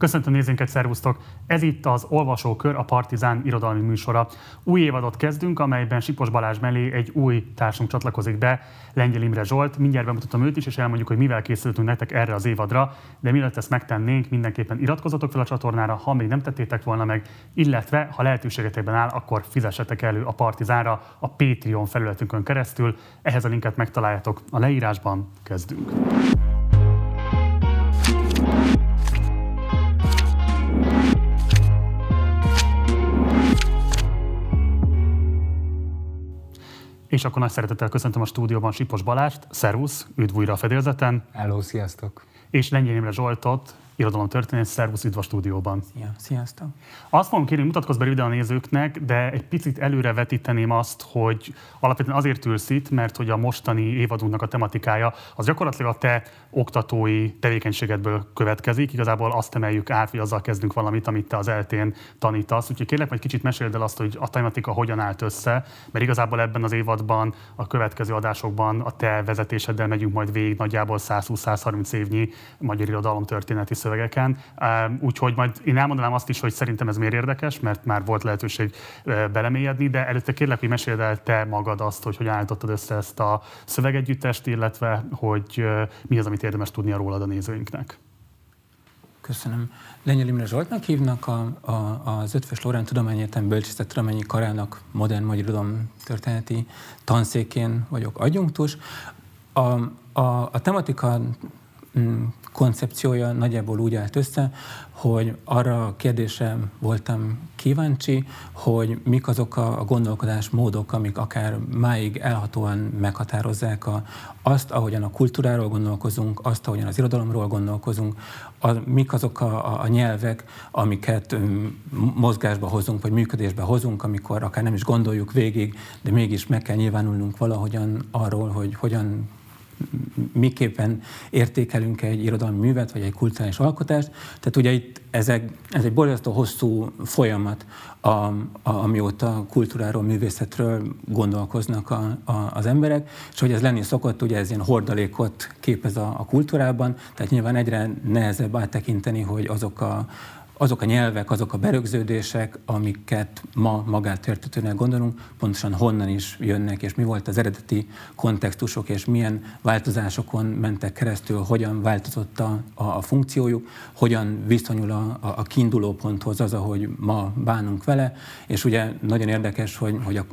Köszöntöm nézőinket, szervusztok! Ez itt az Olvasókör, a Partizán irodalmi műsora. Új évadot kezdünk, amelyben Sipos Balázs mellé egy új társunk csatlakozik be, Lengyel Imre Zsolt. Mindjárt bemutatom őt is, és elmondjuk, hogy mivel készültünk nektek erre az évadra, de mielőtt ezt megtennénk, mindenképpen iratkozzatok fel a csatornára, ha még nem tettétek volna meg, illetve ha lehetőségetekben áll, akkor fizessetek elő a Partizánra a Patreon felületünkön keresztül. Ehhez a linket megtaláljátok a leírásban. Kezdünk! És akkor nagy szeretettel köszöntöm a stúdióban Sipos Balást. Szervusz, üdv újra a fedélzeten. Hello, sziasztok. És Lengyel Imre Zsoltot, irodalomtörténet, szervusz, üdv a stúdióban. Szia, sziasztok. Azt fogom kérni, mutatkozz be ide a nézőknek, de egy picit előre vetíteném azt, hogy alapvetően azért ülsz itt, mert hogy a mostani évadunknak a tematikája az gyakorlatilag a te oktatói tevékenységedből következik. Igazából azt emeljük át, hogy azzal kezdünk valamit, amit te az eltén tanítasz. Úgyhogy kérlek, hogy kicsit meséld el azt, hogy a tematika hogyan állt össze, mert igazából ebben az évadban, a következő adásokban a te vezetéseddel megyünk majd végig nagyjából 120-130 évnyi magyar irodalom történeti szövegeken. Úgyhogy majd én elmondanám azt is, hogy szerintem ez miért érdekes, mert már volt lehetőség belemélyedni, de előtte kérlek, hogy meséld el te magad azt, hogy hogyan állítottad össze ezt a szövegegyüttest, illetve hogy mi az, amit érdemes tudnia rólad a nézőinknek. Köszönöm. Lenyel Imre Zsoltnak hívnak, a, a, az Ötvös Lorán Tudományegyetem Bölcsészet Tudományi Karának modern magyar irodalom történeti tanszékén vagyok adjunktus. A, a, a tematika mm, koncepciója nagyjából úgy állt össze, hogy arra a kérdésre voltam kíváncsi, hogy mik azok a gondolkodás módok, amik akár máig elhatóan meghatározzák a, azt, ahogyan a kultúráról gondolkozunk, azt, ahogyan az irodalomról gondolkozunk, a, mik azok a, a, a nyelvek, amiket mozgásba hozunk, vagy működésbe hozunk, amikor akár nem is gondoljuk végig, de mégis meg kell nyilvánulnunk valahogyan arról, hogy hogyan miképpen értékelünk egy irodalmi művet, vagy egy kulturális alkotást. Tehát ugye itt ezek, ez egy borzasztó hosszú folyamat, a, a, amióta kultúráról, művészetről gondolkoznak a, a, az emberek, és hogy ez lenni szokott, ugye ez ilyen hordalékot képez a, a kultúrában, tehát nyilván egyre nehezebb áttekinteni, hogy azok a, azok a nyelvek, azok a berögződések, amiket ma magát értetőnek gondolunk, pontosan honnan is jönnek, és mi volt az eredeti kontextusok, és milyen változásokon mentek keresztül, hogyan változott a, a, a funkciójuk, hogyan viszonyul a, a, a kiinduló ponthoz az, ahogy ma bánunk vele, és ugye nagyon érdekes, hogy, hogy a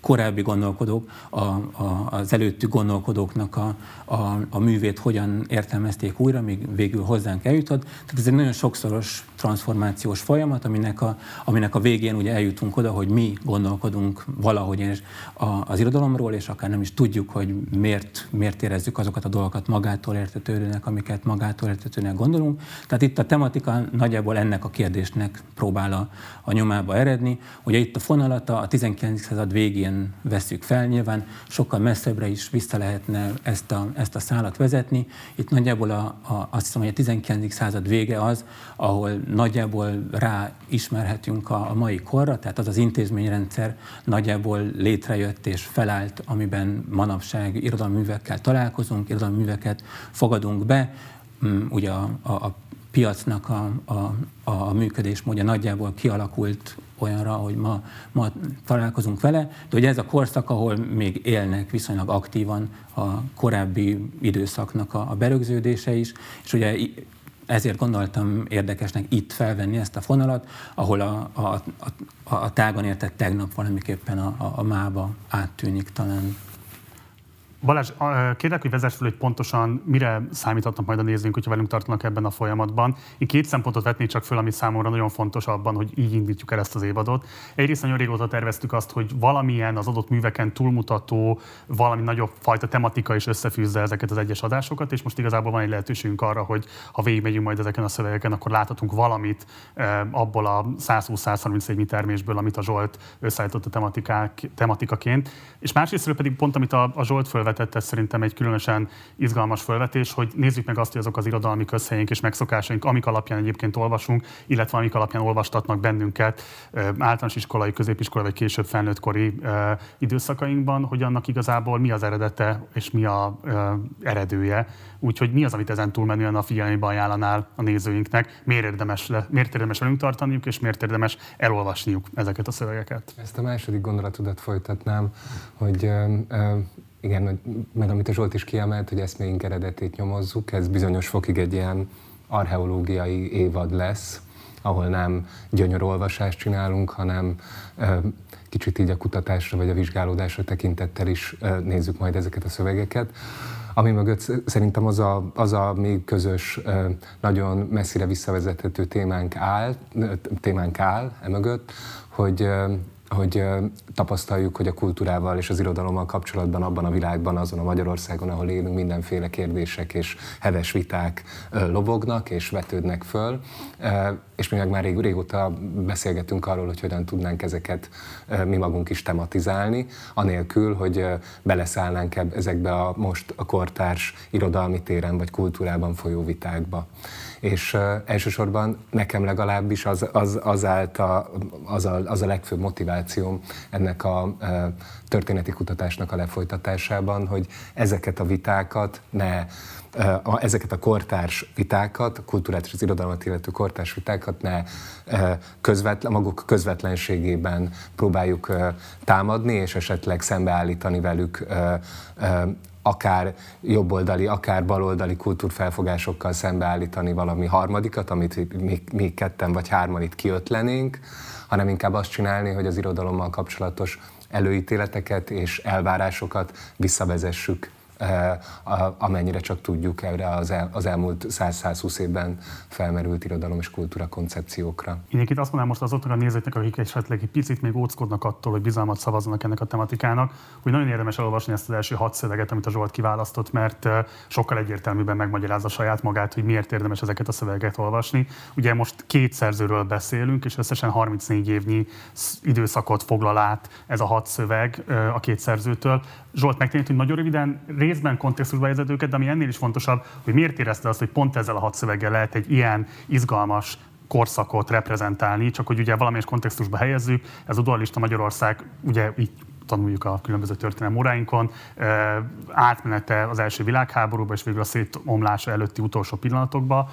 korábbi gondolkodók, a, a, az előttük gondolkodóknak a, a, a művét hogyan értelmezték újra, míg végül hozzánk eljutott. Tehát ez egy nagyon sokszoros transformációs folyamat, aminek a, aminek a végén ugye eljutunk oda, hogy mi gondolkodunk valahogy és a, az irodalomról, és akár nem is tudjuk, hogy miért, miért érezzük azokat a dolgokat magától értetődőnek, amiket magától értetőnek gondolunk. Tehát itt a tematika nagyjából ennek a kérdésnek próbál a, a nyomába eredni. Ugye itt a fonalata a 19. század végén veszük fel. Nyilván sokkal messzebbre is vissza lehetne ezt a, ezt a szálat vezetni. Itt nagyjából a, a, azt hiszem, hogy a 19. század vége az, ahol nagyjából rá ismerhetünk a, a mai korra, tehát az az intézményrendszer nagyjából létrejött és felállt, amiben manapság irodalmi művekkel találkozunk, irodalmi műveket fogadunk be, mm, ugye a, a, a piacnak a, a, a működésmódja nagyjából kialakult olyanra, hogy ma, ma találkozunk vele, de hogy ez a korszak, ahol még élnek viszonylag aktívan a korábbi időszaknak a, a berögződése is, és ugye ezért gondoltam érdekesnek itt felvenni ezt a fonalat, ahol a, a, a, a tágan értett tegnap valamiképpen a, a, a mába áttűnik talán. Balázs, kérlek, hogy vezess fel, hogy pontosan mire számíthatnak majd a nézőink, hogyha velünk tartanak ebben a folyamatban. Én két szempontot vetnék csak föl, ami számomra nagyon fontos abban, hogy így indítjuk el ezt az évadot. Egyrészt nagyon régóta terveztük azt, hogy valamilyen az adott műveken túlmutató, valami nagyobb fajta tematika is összefűzze ezeket az egyes adásokat, és most igazából van egy lehetőségünk arra, hogy ha végigmegyünk majd ezeken a szövegeken, akkor láthatunk valamit abból a 120-131 termésből, amit a Zsolt összeállított a tematikák, tematikaként. És másrészt pedig pont, amit a, a Zsolt fölvet, felvetett, ez szerintem egy különösen izgalmas felvetés, hogy nézzük meg azt, hogy azok az irodalmi közhelyünk és megszokásaink, amik alapján egyébként olvasunk, illetve amik alapján olvastatnak bennünket általános iskolai, középiskolai vagy később felnőttkori időszakainkban, hogy annak igazából mi az eredete és mi a eredője. Úgyhogy mi az, amit ezen túlmenően a figyelembe ajánlanál a nézőinknek, miért érdemes, le, miért érdemes velünk tartaniuk, és miért érdemes elolvasniuk ezeket a szövegeket. Ezt a második gondolatodat folytatnám, hogy igen, meg amit a Zsolt is kiemelt, hogy eszméink eredetét nyomozzuk, ez bizonyos fokig egy ilyen archeológiai évad lesz, ahol nem gyönyörolvasást csinálunk, hanem kicsit így a kutatásra vagy a vizsgálódásra tekintettel is nézzük majd ezeket a szövegeket. Ami mögött szerintem az a, az a még közös, nagyon messzire visszavezethető témánk áll, témánk áll e mögött, hogy hogy tapasztaljuk, hogy a kultúrával és az irodalommal kapcsolatban abban a világban, azon a Magyarországon, ahol élünk, mindenféle kérdések és heves viták lobognak és vetődnek föl, és mi meg már rég, régóta beszélgetünk arról, hogy hogyan tudnánk ezeket mi magunk is tematizálni, anélkül, hogy beleszállnánk ezekbe a most a kortárs irodalmi téren vagy kultúrában folyó vitákba és elsősorban nekem legalábbis az, az, az, állt a, az, a, az a legfőbb motivációm ennek a történeti kutatásnak a lefolytatásában, hogy ezeket a vitákat ne a, ezeket a kortárs vitákat, a kultúrát és az irodalmat illető kortárs vitákat ne közvetlen, maguk közvetlenségében próbáljuk támadni, és esetleg szembeállítani velük akár jobboldali, akár baloldali kultúrfelfogásokkal szembeállítani valami harmadikat, amit mi, mi ketten vagy hárman itt kiötlenénk, hanem inkább azt csinálni, hogy az irodalommal kapcsolatos előítéleteket és elvárásokat visszavezessük amennyire csak tudjuk erre az, el, az elmúlt 100-120 évben felmerült irodalom és kultúra koncepciókra. Én itt azt mondanám most azoknak a nézőknek, akik esetleg egy picit még óckodnak attól, hogy bizalmat szavazzanak ennek a tematikának, hogy nagyon érdemes elolvasni ezt az első hat szöveget, amit a Zsolt kiválasztott, mert eh, sokkal egyértelműbben megmagyarázza saját magát, hogy miért érdemes ezeket a szövegeket olvasni. Ugye most két szerzőről beszélünk, és összesen 34 évnyi időszakot foglal át ez a hat szöveg eh, a két szerzőtől. Zsolt megtérít, hogy nagyon röviden részben kontextusba helyezed őket, de ami ennél is fontosabb, hogy miért érezte azt, hogy pont ezzel a hat szöveggel lehet egy ilyen izgalmas korszakot reprezentálni, csak hogy ugye valamelyes kontextusba helyezzük, ez a dualista Magyarország, ugye így tanuljuk a különböző történelmi óráinkon, átmenete az első világháborúba és végül a szétomlása előtti utolsó pillanatokba.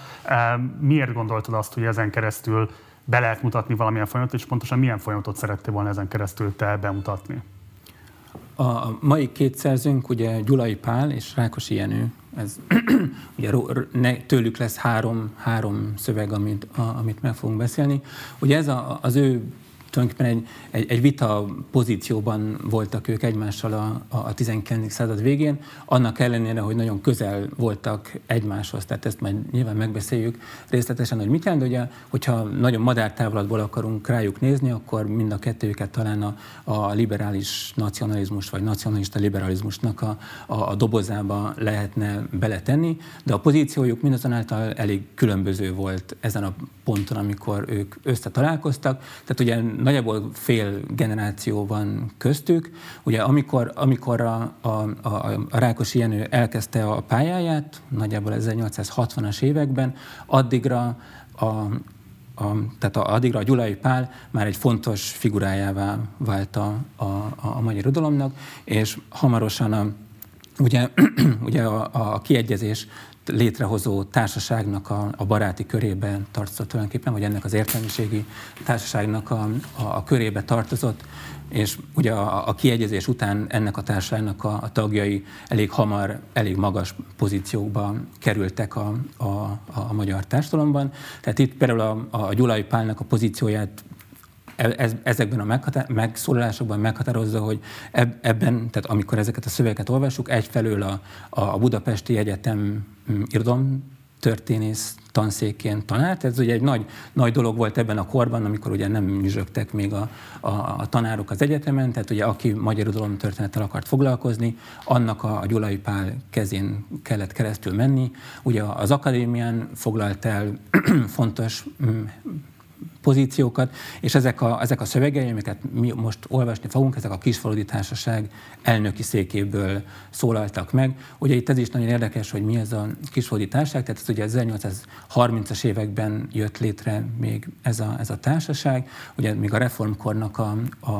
Miért gondoltad azt, hogy ezen keresztül be lehet mutatni valamilyen folyamatot, és pontosan milyen folyamatot szerettél volna ezen keresztül te bemutatni? A mai két szerzőnk, ugye Gyulai Pál és Rákosi Jenő, ez ugye tőlük lesz három, három szöveg, amit, a, amit meg fogunk beszélni. Ugye ez a, az ő tulajdonképpen egy, egy, egy vita pozícióban voltak ők egymással a, a 19. század végén, annak ellenére, hogy nagyon közel voltak egymáshoz, tehát ezt majd nyilván megbeszéljük részletesen, hogy mit jelent, ugye, hogyha nagyon madártávlatból akarunk rájuk nézni, akkor mind a kettőjüket talán a, a liberális nacionalizmus, vagy nacionalista liberalizmusnak a, a, a dobozába lehetne beletenni, de a pozíciójuk mindazonáltal elég különböző volt ezen a ponton, amikor ők összetalálkoztak. Tehát ugye nagyjából fél generáció van köztük. Ugye amikor, amikor a, a, a, a Rákosi Jenő elkezdte a pályáját, nagyjából 1860-as években, addigra a, a, tehát a, addigra a Gyulai Pál már egy fontos figurájává vált a, a, a magyar irodalomnak, és hamarosan a, ugye, ugye a, a kiegyezés létrehozó társaságnak a, a baráti körébe tartozott tulajdonképpen, vagy ennek az értelmiségi társaságnak a, a, a körébe tartozott, és ugye a, a kiegyezés után ennek a társaságnak a, a tagjai elég hamar, elég magas pozíciókba kerültek a, a, a magyar társadalomban. Tehát itt például a, a Gyulai Pálnak a pozícióját ez, ezekben a meghatár, megszólalásokban meghatározza, hogy ebben, tehát amikor ezeket a szövegeket olvasjuk, egyfelől a, a Budapesti Egyetem mm, irodalom történész tanszékén tanárt. Ez ugye egy nagy, nagy dolog volt ebben a korban, amikor ugye nem nyüzsögtek még a, a, a tanárok az egyetemen, tehát ugye aki magyar irodalom történettel akart foglalkozni, annak a, a Gyulai Pál kezén kellett keresztül menni. Ugye az akadémián foglalt el fontos mm, pozíciókat, és ezek a, ezek a szövegei, amiket mi most olvasni fogunk, ezek a Kisfaludi Társaság elnöki székéből szólaltak meg. Ugye itt ez is nagyon érdekes, hogy mi ez a Kisfaludi Társaság, tehát ez ugye 1830-as években jött létre még ez a, ez a társaság, ugye még a reformkornak a, a,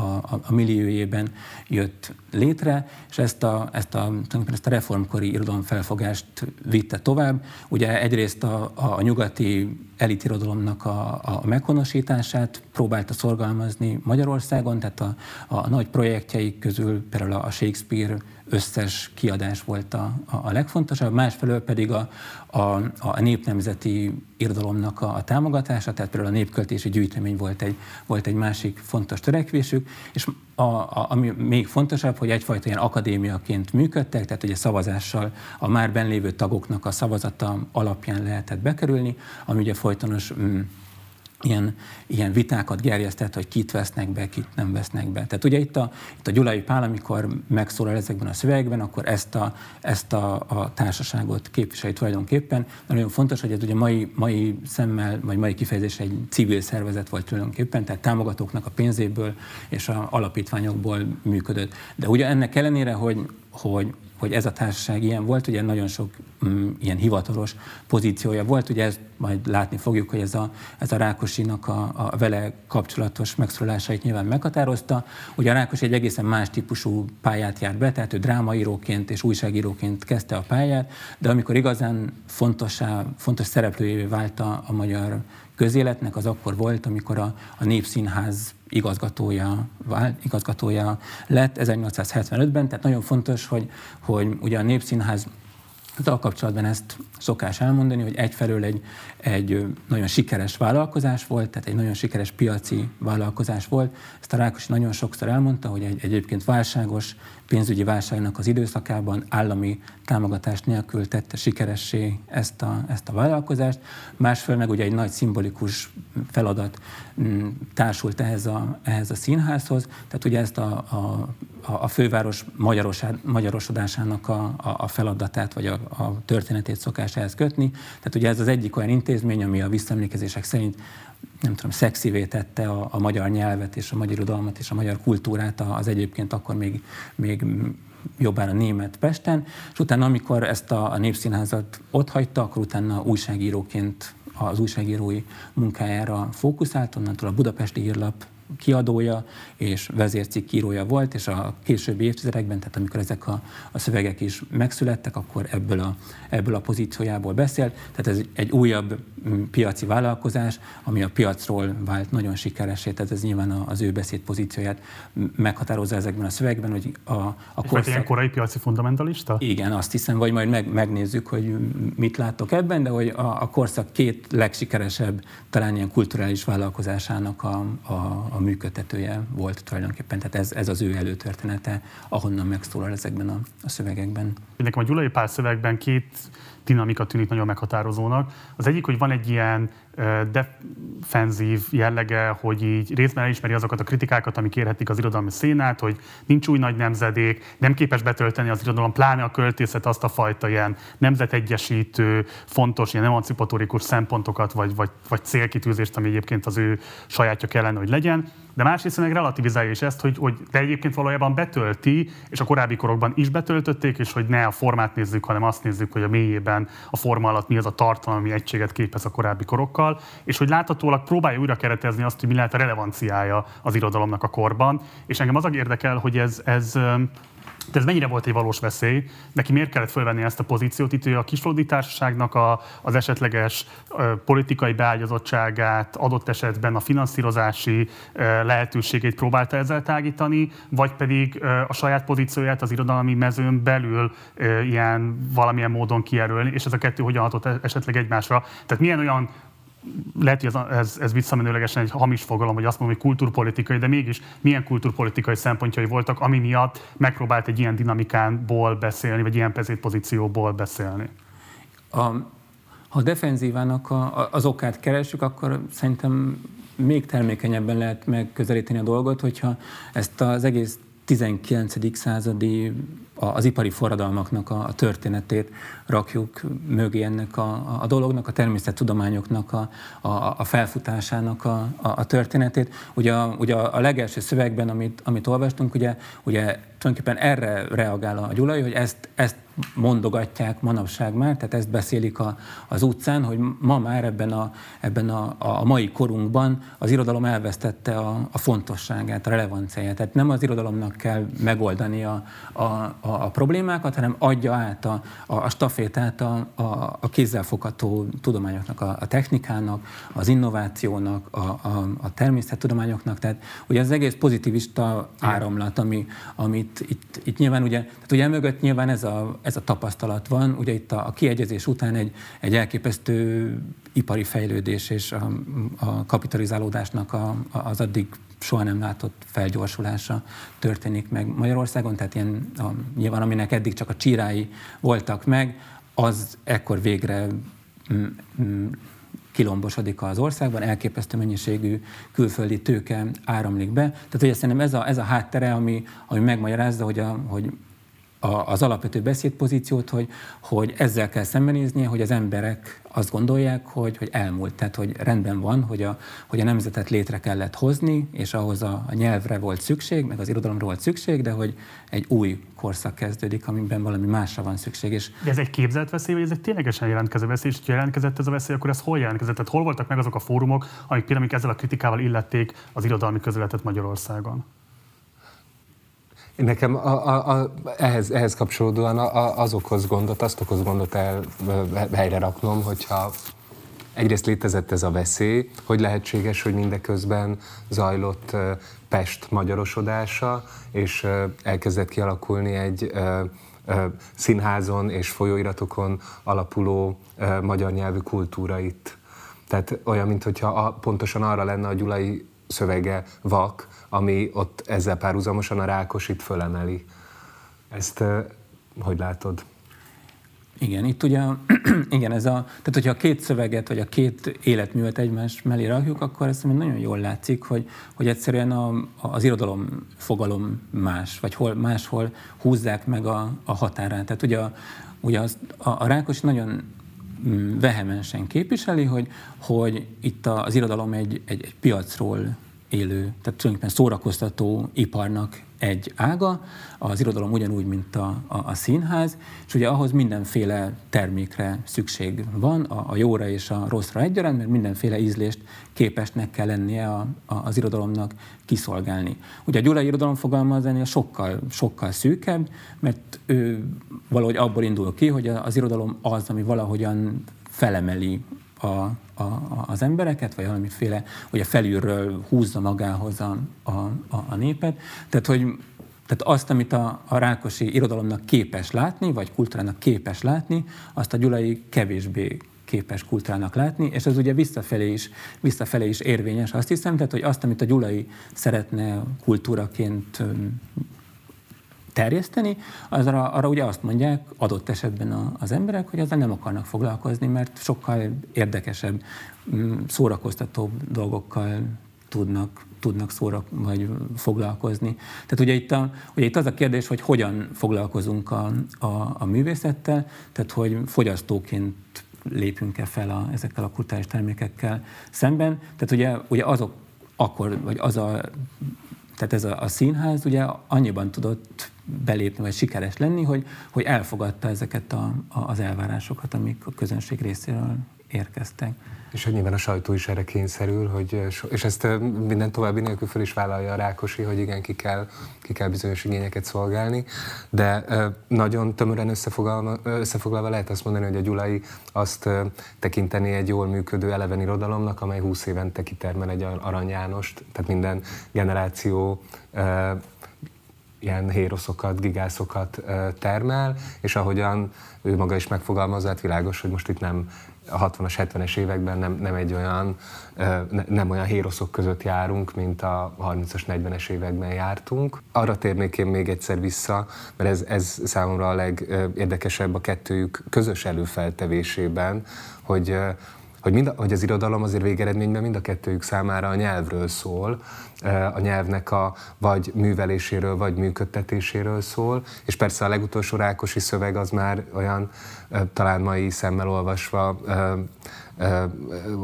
a, a milliójében jött létre, és ezt a, ezt a, ezt a reformkori irodalomfelfogást vitte tovább. Ugye egyrészt a, a nyugati elitirodalomnak a, a meghonosítását próbálta szorgalmazni Magyarországon, tehát a, a nagy projektjeik közül például a Shakespeare összes kiadás volt a, a legfontosabb, másfelől pedig a, a, a népnemzeti irodalomnak a, a támogatása, tehát például a népköltési gyűjtemény volt egy, volt egy másik fontos törekvésük, és a, a, ami még fontosabb, hogy egyfajta ilyen akadémiaként működtek, tehát ugye szavazással a már benlévő tagoknak a szavazata alapján lehetett bekerülni, ami ugye folytonos mm, ilyen, ilyen vitákat gerjesztett, hogy kit vesznek be, kit nem vesznek be. Tehát ugye itt a, itt a Gyulai Pál, amikor megszólal ezekben a szövegekben, akkor ezt a, ezt a, a társaságot képviseli tulajdonképpen. De nagyon fontos, hogy ez ugye mai, mai szemmel, vagy mai kifejezés egy civil szervezet volt tulajdonképpen, tehát támogatóknak a pénzéből és a alapítványokból működött. De ugye ennek ellenére, hogy, hogy hogy ez a társaság ilyen volt, ugye nagyon sok mm, ilyen hivatalos pozíciója volt, ugye ezt majd látni fogjuk, hogy ez a, ez a Rákosinak a, a vele kapcsolatos megszólalásait nyilván meghatározta. Ugye a Rákos egy egészen más típusú pályát járt be, tehát ő drámaíróként és újságíróként kezdte a pályát, de amikor igazán fontosá, fontos szereplőjévé vált a, a magyar közéletnek, az akkor volt, amikor a, a Népszínház igazgatója, igazgatója lett 1875-ben, tehát nagyon fontos, hogy, hogy ugye a Népszínház a kapcsolatban ezt szokás elmondani, hogy egyfelől egy, egy nagyon sikeres vállalkozás volt, tehát egy nagyon sikeres piaci vállalkozás volt. Ezt a Rákosi nagyon sokszor elmondta, hogy egy egyébként válságos pénzügyi válságnak az időszakában állami támogatás nélkül tette sikeressé ezt a, ezt a vállalkozást. Másfél meg ugye egy nagy szimbolikus feladat mm, társult ehhez a, ehhez a színházhoz, tehát ugye ezt a, a, a főváros magyarosodásának a, a, a feladatát, vagy a, a történetét szokás ehhez kötni. Tehát ugye ez az egyik olyan intézmény, ami a visszaemlékezések szerint nem tudom, szexivé tette a, a magyar nyelvet és a magyar irodalmat és a magyar kultúrát az egyébként akkor még, még jobbára német Pesten, és utána, amikor ezt a, a népszínházat ott hagyta, akkor utána újságíróként az újságírói munkájára fókuszált, onnantól a Budapesti Hírlap kiadója és vezércikk írója volt, és a későbbi évtizedekben, tehát amikor ezek a, a szövegek is megszülettek, akkor ebből a, ebből a pozíciójából beszélt. Tehát ez egy újabb mm, piaci vállalkozás, ami a piacról vált nagyon sikeresé, tehát ez nyilván az ő beszéd pozícióját meghatározza ezekben a szövegben, hogy a, a korszak... ilyen korai piaci fundamentalista? Igen, azt hiszem, vagy majd meg, megnézzük, hogy mit látok ebben, de hogy a, a korszak két legsikeresebb, talán ilyen kulturális vállalkozásának a, a, a működtetője volt tulajdonképpen. Tehát ez, ez az ő előtörténete, ahonnan megszólal ezekben a, a szövegekben. Nekem a Gyulai Pál szövegben két dinamika tűnik nagyon meghatározónak. Az egyik, hogy van egy ilyen defenzív jellege, hogy így részben elismeri azokat a kritikákat, amik érhetik az irodalmi szénát, hogy nincs új nagy nemzedék, nem képes betölteni az irodalom, pláne a költészet azt a fajta ilyen nemzetegyesítő, fontos, ilyen emancipatórikus szempontokat, vagy, vagy, vagy célkitűzést, ami egyébként az ő sajátja kellene, hogy legyen. De másrészt meg relativizálja is ezt, hogy, hogy de egyébként valójában betölti, és a korábbi korokban is betöltötték, és hogy ne a formát nézzük, hanem azt nézzük, hogy a mélyében a forma alatt mi az a tartalmi egységet képez a korábbi korokkal, és hogy láthatólag próbálja újra keretezni azt, hogy mi lehet a relevanciája az irodalomnak a korban. És engem az érdekel, hogy ez, ez de ez mennyire volt egy valós veszély? Neki miért kellett fölvenni ezt a pozíciót? Itt ő a kislódi társaságnak a, az esetleges politikai beágyazottságát, adott esetben a finanszírozási ö, lehetőségét próbálta ezzel tágítani, vagy pedig a saját pozícióját az irodalmi mezőn belül ilyen valamilyen módon kijelölni, és ez a kettő hogyan hatott e-, esetleg egymásra? Tehát milyen olyan lehet, hogy ez, ez, ez visszamenőlegesen egy hamis fogalom, hogy azt mondom, hogy kulturpolitikai, de mégis milyen kulturpolitikai szempontjai voltak, ami miatt megpróbált egy ilyen dinamikánból beszélni, vagy ilyen pozícióból beszélni? A, ha a defenzívának a, az okát keresünk, akkor szerintem még termékenyebben lehet megközelíteni a dolgot, hogyha ezt az egész 19. századi az ipari forradalmaknak a, történetét rakjuk mögé ennek a, a dolognak, a természettudományoknak a, a, a felfutásának a, a, a történetét. Ugye, a, ugye a legelső szövegben, amit, amit olvastunk, ugye, ugye tulajdonképpen erre reagál a Gyulai, hogy ezt, ezt mondogatják manapság már, tehát ezt beszélik a, az utcán, hogy ma már ebben, a, ebben a, a mai korunkban az irodalom elvesztette a, a fontosságát, a relevanciáját. Tehát nem az irodalomnak kell megoldani a, a, a, a problémákat, hanem adja át a, a, a stafétát a, a, a kézzelfogható tudományoknak, a, a technikának, az innovációnak, a, a, a természettudományoknak. Tehát ugye az egész pozitivista áramlat, ami, amit itt, itt nyilván ugye, tehát ugye mögött nyilván ez a, ez a tapasztalat van. Ugye itt a, a kiegyezés után egy, egy elképesztő ipari fejlődés és a, a kapitalizálódásnak a, a, az addig soha nem látott felgyorsulása történik meg Magyarországon, tehát ilyen, a, nyilván aminek eddig csak a csírái voltak meg, az ekkor végre mm, mm, kilombosodik az országban, elképesztő mennyiségű külföldi tőke áramlik be. Tehát ugye szerintem ez a, ez a háttere, ami, ami megmagyarázza, hogy, a, hogy az alapvető beszédpozíciót, hogy, hogy ezzel kell szembenéznie, hogy az emberek azt gondolják, hogy, hogy elmúlt, tehát hogy rendben van, hogy a, hogy a nemzetet létre kellett hozni, és ahhoz a, a nyelvre volt szükség, meg az irodalomra volt szükség, de hogy egy új korszak kezdődik, amiben valami másra van szükség. És de ez egy képzelt veszély, vagy ez egy ténylegesen jelentkező veszély, és ha jelentkezett ez a veszély, akkor ez hol jelentkezett? Tehát hol voltak meg azok a fórumok, amik például ezzel a kritikával illették az irodalmi közületet Magyarországon? Nekem a, a, a, ehhez, ehhez kapcsolódóan a, az okoz gondot, azt okoz gondot el helyre raknom, hogyha egyrészt létezett ez a veszély, hogy lehetséges, hogy mindeközben zajlott Pest magyarosodása, és elkezdett kialakulni egy színházon és folyóiratokon alapuló magyar nyelvű kultúra itt. Tehát olyan, mintha pontosan arra lenne a Gyulai szövege vak, ami ott ezzel párhuzamosan a Rákosit fölemeli. Ezt hogy látod? Igen, itt ugye, igen, ez a, tehát hogyha a két szöveget, vagy a két életművet egymás mellé rakjuk, akkor ezt nagyon jól látszik, hogy, hogy egyszerűen a, az irodalom fogalom más, vagy hol, máshol húzzák meg a, a határát. Tehát ugye, a, ugye az, a, a Rákos nagyon mm, vehemensen képviseli, hogy, hogy itt az irodalom egy, egy, egy piacról élő, tehát tulajdonképpen szórakoztató iparnak egy ága, az irodalom ugyanúgy, mint a, a, a színház, és ugye ahhoz mindenféle termékre szükség van, a, a jóra és a rosszra egyaránt, mert mindenféle ízlést képesnek kell lennie a, a, az irodalomnak kiszolgálni. Ugye a gyulai irodalom fogalmaz ennél sokkal, sokkal szűkebb, mert ő valahogy abból indul ki, hogy az irodalom az, ami valahogyan felemeli a, a, az embereket, vagy valamiféle, hogy a felülről húzza magához a, a, a népet. Tehát, hogy tehát azt, amit a, a Rákosi irodalomnak képes látni, vagy kultúrának képes látni, azt a Gyulai kevésbé képes kultúrának látni, és ez ugye visszafelé is, visszafelé is érvényes, azt hiszem, tehát hogy azt, amit a Gyulai szeretne kultúraként terjeszteni, arra, arra ugye azt mondják adott esetben a, az emberek, hogy ezzel nem akarnak foglalkozni, mert sokkal érdekesebb, mm, szórakoztatóbb dolgokkal tudnak tudnak szóra vagy foglalkozni. Tehát ugye itt, a, ugye itt az a kérdés, hogy hogyan foglalkozunk a, a, a művészettel, tehát hogy fogyasztóként lépünk-e fel a, ezekkel a kulturális termékekkel szemben. Tehát ugye, ugye azok akkor, vagy az a, tehát ez a, a színház ugye annyiban tudott belépni, vagy sikeres lenni, hogy, hogy elfogadta ezeket a, a, az elvárásokat, amik a közönség részéről érkeztek. És hogy nyilván a sajtó is erre kényszerül, hogy, és ezt minden további nélkül föl is vállalja a Rákosi, hogy igen, ki kell, ki kell bizonyos igényeket szolgálni, de nagyon tömören összefoglalva, összefoglalva lehet azt mondani, hogy a Gyulai azt tekinteni egy jól működő eleven irodalomnak, amely 20 évente kitermel egy Arany Jánost, tehát minden generáció ilyen héroszokat, gigászokat termel, és ahogyan ő maga is megfogalmazza, hát világos, hogy most itt nem a 60-as, 70-es években nem, nem egy olyan, nem olyan héroszok között járunk, mint a 30-as, 40-es években jártunk. Arra térnék én még egyszer vissza, mert ez, ez számomra a legérdekesebb a kettőjük közös előfeltevésében, hogy hogy, mind, hogy az irodalom azért végeredményben mind a kettőjük számára a nyelvről szól, a nyelvnek a vagy műveléséről, vagy működtetéséről szól, és persze a legutolsó Rákosi szöveg az már olyan, talán mai szemmel olvasva,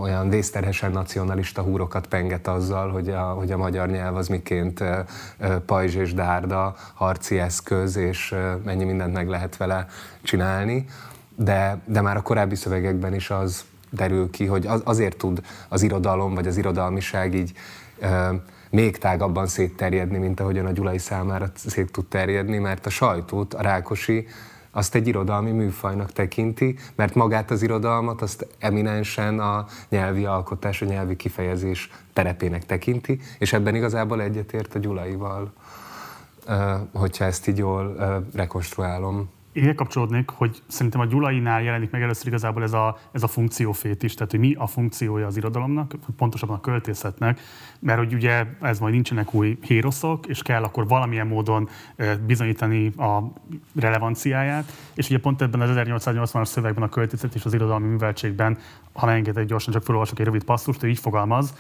olyan vészterhesen nacionalista húrokat penget azzal, hogy a, hogy a magyar nyelv az miként pajzs és dárda, harci eszköz, és mennyi mindent meg lehet vele csinálni. De, de már a korábbi szövegekben is az derül ki, hogy az, azért tud az irodalom vagy az irodalmiság így még tágabban szétterjedni, mint ahogyan a Gyulai számára szét tud terjedni, mert a sajtót, a Rákosi azt egy irodalmi műfajnak tekinti, mert magát az irodalmat azt eminensen a nyelvi alkotás, a nyelvi kifejezés terepének tekinti, és ebben igazából egyetért a Gyulaival, hogyha ezt így jól rekonstruálom. Én kapcsolódnék, hogy szerintem a Gyulainál jelenik meg először igazából ez a, ez a funkciófét is, tehát hogy mi a funkciója az irodalomnak, pontosabban a költészetnek, mert hogy ugye ez majd nincsenek új héroszok, és kell akkor valamilyen módon bizonyítani a relevanciáját, és ugye pont ebben az 1880-as szövegben a költészet és az irodalmi műveltségben, ha engedek gyorsan csak felolvasok egy rövid passzust, ő így fogalmaz,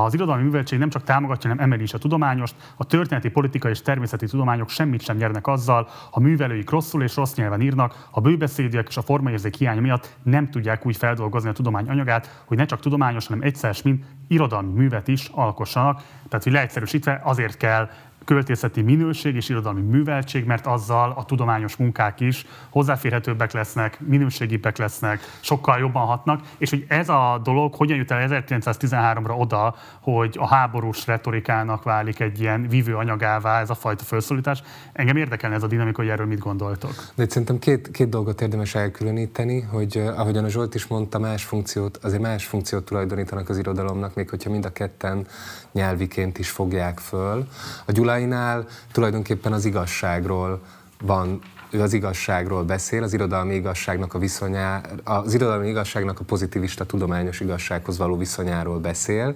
az irodalmi műveltség nem csak támogatja, hanem emeli is a tudományost, a történeti, politikai és természeti tudományok semmit sem nyernek azzal, ha művelőik rosszul és rossz nyelven írnak, a bőbeszédűek és a formaérzék hiánya miatt nem tudják úgy feldolgozni a tudomány anyagát, hogy ne csak tudományos, hanem egyszer, mint irodalmi művet is alkossanak. Tehát, hogy leegyszerűsítve azért kell költészeti minőség és irodalmi műveltség, mert azzal a tudományos munkák is hozzáférhetőbbek lesznek, minőségibbek lesznek, sokkal jobban hatnak, és hogy ez a dolog hogyan jut el 1913-ra oda, hogy a háborús retorikának válik egy ilyen vívő anyagává ez a fajta felszólítás. Engem érdekelne ez a dinamika, hogy erről mit gondoltok. De szerintem két, két dolgot érdemes elkülöníteni, hogy uh, ahogyan a Zsolt is mondta, más funkciót, azért más funkciót tulajdonítanak az irodalomnak, még hogyha mind a ketten nyelviként is fogják föl. A Gyulainál tulajdonképpen az igazságról van ő az igazságról beszél, az irodalmi igazságnak a viszonyá, az irodalmi igazságnak a pozitivista tudományos igazsághoz való viszonyáról beszél,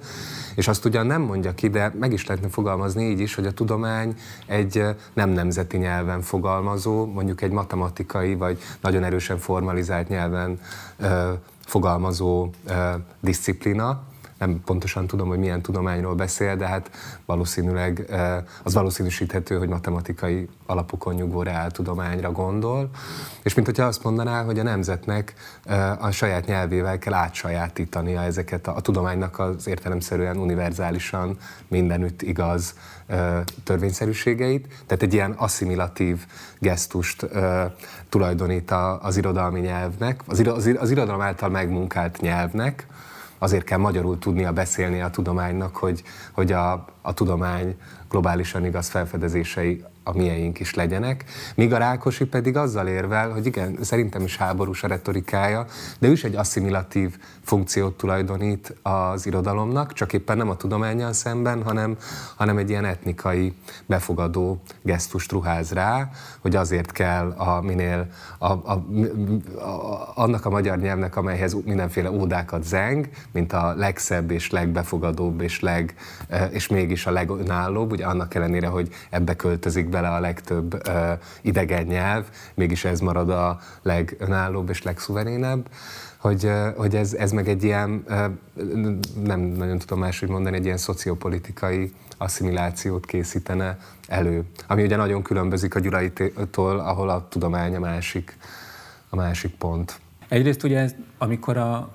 és azt ugyan nem mondja ki, de meg is lehetne fogalmazni így is, hogy a tudomány egy nem nemzeti nyelven fogalmazó, mondjuk egy matematikai vagy nagyon erősen formalizált nyelven ö, fogalmazó ö, disziplina, nem pontosan tudom, hogy milyen tudományról beszél, de hát valószínűleg eh, az valószínűsíthető, hogy matematikai alapokon nyugvó tudományra gondol, és mint hogyha azt mondaná, hogy a nemzetnek eh, a saját nyelvével kell átsajátítania ezeket a, a tudománynak az értelemszerűen univerzálisan mindenütt igaz eh, törvényszerűségeit, tehát egy ilyen asszimilatív gesztust tulajdonít az irodalmi nyelvnek, az, az, irodalom által megmunkált nyelvnek, azért kell magyarul tudnia beszélni a tudománynak, hogy, hogy a, a tudomány globálisan igaz felfedezései a mieink is legyenek. Míg a Rákosi pedig azzal érvel, hogy igen, szerintem is háborús a retorikája, de ő is egy asszimilatív funkciót tulajdonít az irodalomnak, csak éppen nem a tudományjal szemben, hanem, hanem egy ilyen etnikai befogadó gesztust ruház rá, hogy azért kell a minél a, a, a, annak a magyar nyelvnek, amelyhez mindenféle ódákat zeng, mint a legszebb és legbefogadóbb és, leg, és mégis a legönállóbb, ugye annak ellenére, hogy ebbe költözik bele a legtöbb uh, idegen nyelv, mégis ez marad a legönállóbb és legszuverénebb, hogy, hogy ez, ez meg egy ilyen, nem nagyon tudom máshogy mondani, egy ilyen szociopolitikai asszimilációt készítene elő. Ami ugye nagyon különbözik a Gyuraitól, ahol a tudomány a másik, a másik pont. Egyrészt ugye ez, amikor a,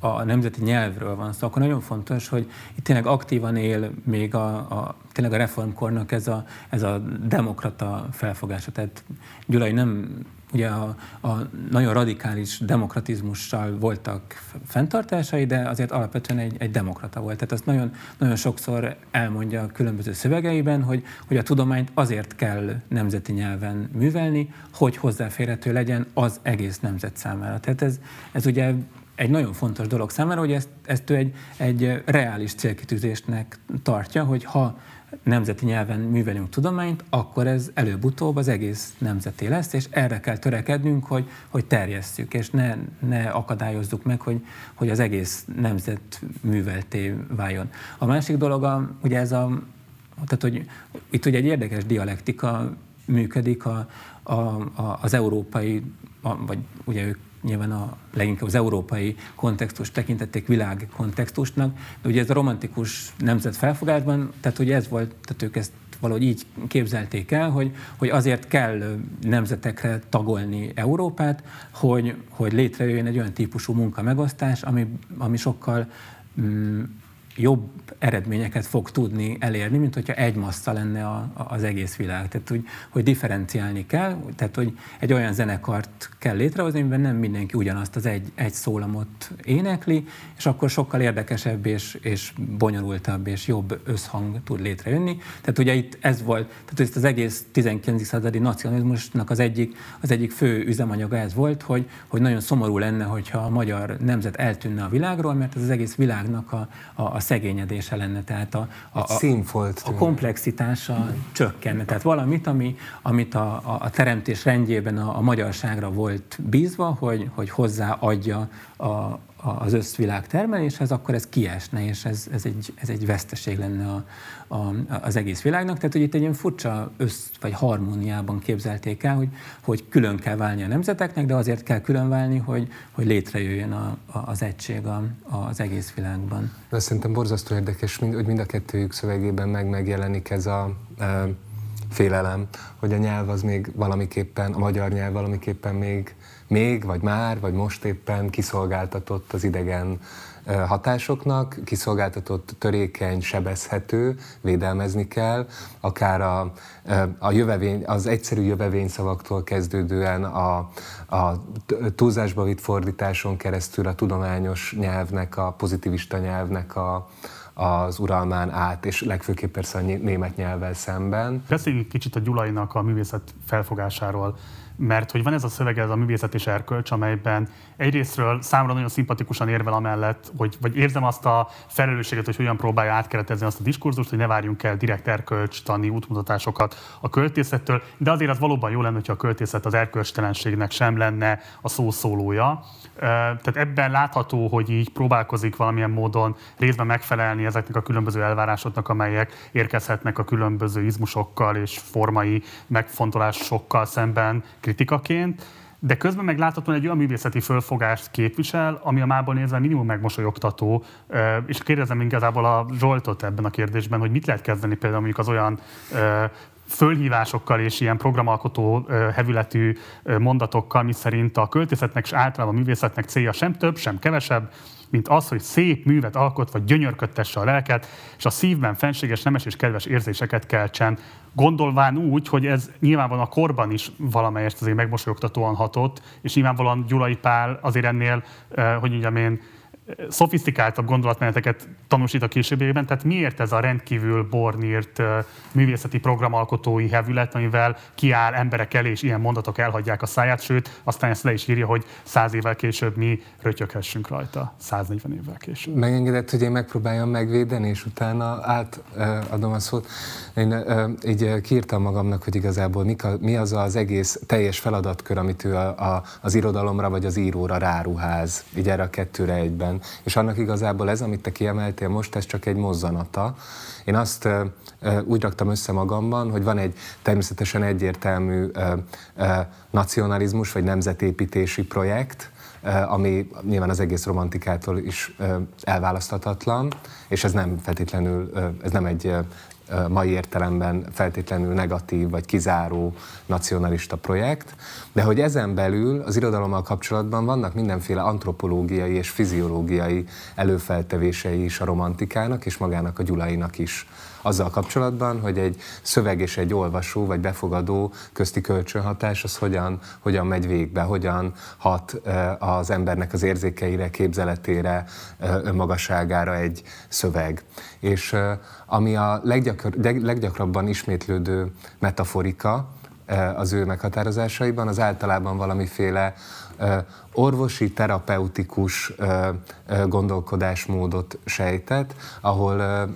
a nemzeti nyelvről van szó, akkor nagyon fontos, hogy itt tényleg aktívan él még a, a tényleg a reformkornak ez a, ez a demokrata felfogása. Tehát Gyulai nem ugye a, a nagyon radikális demokratizmussal voltak fenntartásai, de azért alapvetően egy, egy demokrata volt. Tehát azt nagyon, nagyon sokszor elmondja a különböző szövegeiben, hogy, hogy a tudományt azért kell nemzeti nyelven művelni, hogy hozzáférhető legyen az egész nemzet számára. Tehát ez, ez ugye egy nagyon fontos dolog számára, hogy ezt, ezt ő egy, egy reális célkitűzésnek tartja, hogy ha nemzeti nyelven művelünk tudományt, akkor ez előbb-utóbb az egész nemzeté lesz, és erre kell törekednünk, hogy, hogy terjesszük, és ne, ne akadályozzuk meg, hogy, hogy az egész nemzet művelté váljon. A másik dolog, a, ugye ez a, tehát hogy itt ugye egy érdekes dialektika működik a, a, a, az európai, a, vagy ugye ők nyilván a, leginkább az európai kontextus tekintették világ kontextusnak, de ugye ez a romantikus nemzet felfogásban, tehát hogy ez volt, tehát ők ezt valahogy így képzelték el, hogy, hogy azért kell nemzetekre tagolni Európát, hogy, hogy létrejöjjön egy olyan típusú munkamegosztás, ami, ami sokkal mm, jobb eredményeket fog tudni elérni, mint hogyha egy massza lenne a, a, az egész világ. Tehát, hogy, hogy differenciálni kell, tehát, hogy egy olyan zenekart kell létrehozni, amiben nem mindenki ugyanazt az egy, egy szólamot énekli, és akkor sokkal érdekesebb és, és bonyolultabb és jobb összhang tud létrejönni. Tehát ugye itt ez volt, tehát ez az egész 19. századi nacionalizmusnak az egyik, az egyik fő üzemanyaga ez volt, hogy, hogy nagyon szomorú lenne, hogyha a magyar nemzet eltűnne a világról, mert ez az egész világnak a, a, a szegényedése lenne, tehát a, a, a, a komplexitása csökkenne. Tehát valamit, ami, amit a, a, a teremtés rendjében a, a magyarságra volt bízva, hogy, hogy hozzáadja a, az összvilág termeléshez, akkor ez kiesne, és ez, ez, egy, ez egy veszteség lenne a, a, az egész világnak. Tehát, hogy itt egy ilyen furcsa össz vagy harmóniában képzelték el, hogy, hogy külön kell válni a nemzeteknek, de azért kell külön válni, hogy, hogy létrejöjjön a, a, az egység a, az egész világban. De szerintem borzasztó érdekes, hogy mind a kettőjük szövegében meg megjelenik ez a e, félelem, hogy a nyelv az még valamiképpen, a magyar nyelv valamiképpen még még, vagy már, vagy most éppen kiszolgáltatott az idegen hatásoknak, kiszolgáltatott, törékeny, sebezhető, védelmezni kell, akár a, a jövevény, az egyszerű jövevényszavaktól kezdődően a, a túlzásba vitt fordításon keresztül a tudományos nyelvnek, a pozitivista nyelvnek a, az uralmán át, és legfőképp persze a német nyelvvel szemben. Beszéljünk kicsit a Gyulainak a művészet felfogásáról mert hogy van ez a szöveg, ez a művészet és erkölcs, amelyben egyrésztről számomra nagyon szimpatikusan érvel amellett, hogy, vagy érzem azt a felelősséget, hogy hogyan próbálja átkeretezni azt a diskurzust, hogy ne várjunk el direkt erkölcs tani útmutatásokat a költészettől, de azért az valóban jó lenne, hogyha a költészet az erkölcstelenségnek sem lenne a szószólója. Tehát ebben látható, hogy így próbálkozik valamilyen módon részben megfelelni ezeknek a különböző elvárásoknak, amelyek érkezhetnek a különböző izmusokkal és formai megfontolásokkal szemben kritikaként, de közben meg láthatóan egy olyan művészeti fölfogást képvisel, ami a mából nézve minimum megmosolyogtató, és kérdezem igazából a Zsoltot ebben a kérdésben, hogy mit lehet kezdeni például mondjuk az olyan fölhívásokkal és ilyen programalkotó hevületű mondatokkal, mi szerint a költészetnek és általában a művészetnek célja sem több, sem kevesebb, mint az, hogy szép művet alkot, vagy gyönyörködtesse a lelket, és a szívben fenséges, nemes és kedves érzéseket keltsen, gondolván úgy, hogy ez nyilvánvalóan a korban is valamelyest azért megmosolyogtatóan hatott, és nyilvánvalóan Gyulai Pál azért ennél, hogy mondjam én, szofisztikáltabb gondolatmeneteket tanúsít a későbbiekben, tehát miért ez a rendkívül bornírt művészeti programalkotói hevület, amivel kiáll emberek elé, és ilyen mondatok elhagyják a száját, sőt, aztán ezt le is írja, hogy száz évvel később mi rötyöghessünk rajta, 140 évvel később. Megengedett, hogy én megpróbáljam megvédeni, és utána átadom a szót. Én így kiírtam magamnak, hogy igazából mi az az egész teljes feladatkör, amit ő a, az irodalomra vagy az íróra ráruház, így erre a kettőre egyben. És annak igazából ez, amit te kiemeltél most, ez csak egy mozzanata. Én azt úgy raktam össze magamban, hogy van egy természetesen egyértelmű nacionalizmus vagy nemzetépítési projekt, ami nyilván az egész romantikától is elválaszthatatlan, és ez nem feltétlenül, ez nem egy mai értelemben feltétlenül negatív vagy kizáró nacionalista projekt, de hogy ezen belül az irodalommal kapcsolatban vannak mindenféle antropológiai és fiziológiai előfeltevései is a romantikának és magának a Gyulainak is azzal kapcsolatban, hogy egy szöveg és egy olvasó vagy befogadó közti kölcsönhatás az hogyan, hogyan megy végbe, hogyan hat az embernek az érzékeire, képzeletére, önmagasságára egy szöveg. És ami a leggyakrabban ismétlődő metaforika az ő meghatározásaiban, az általában valamiféle orvosi, terapeutikus gondolkodásmódot sejtett, ahol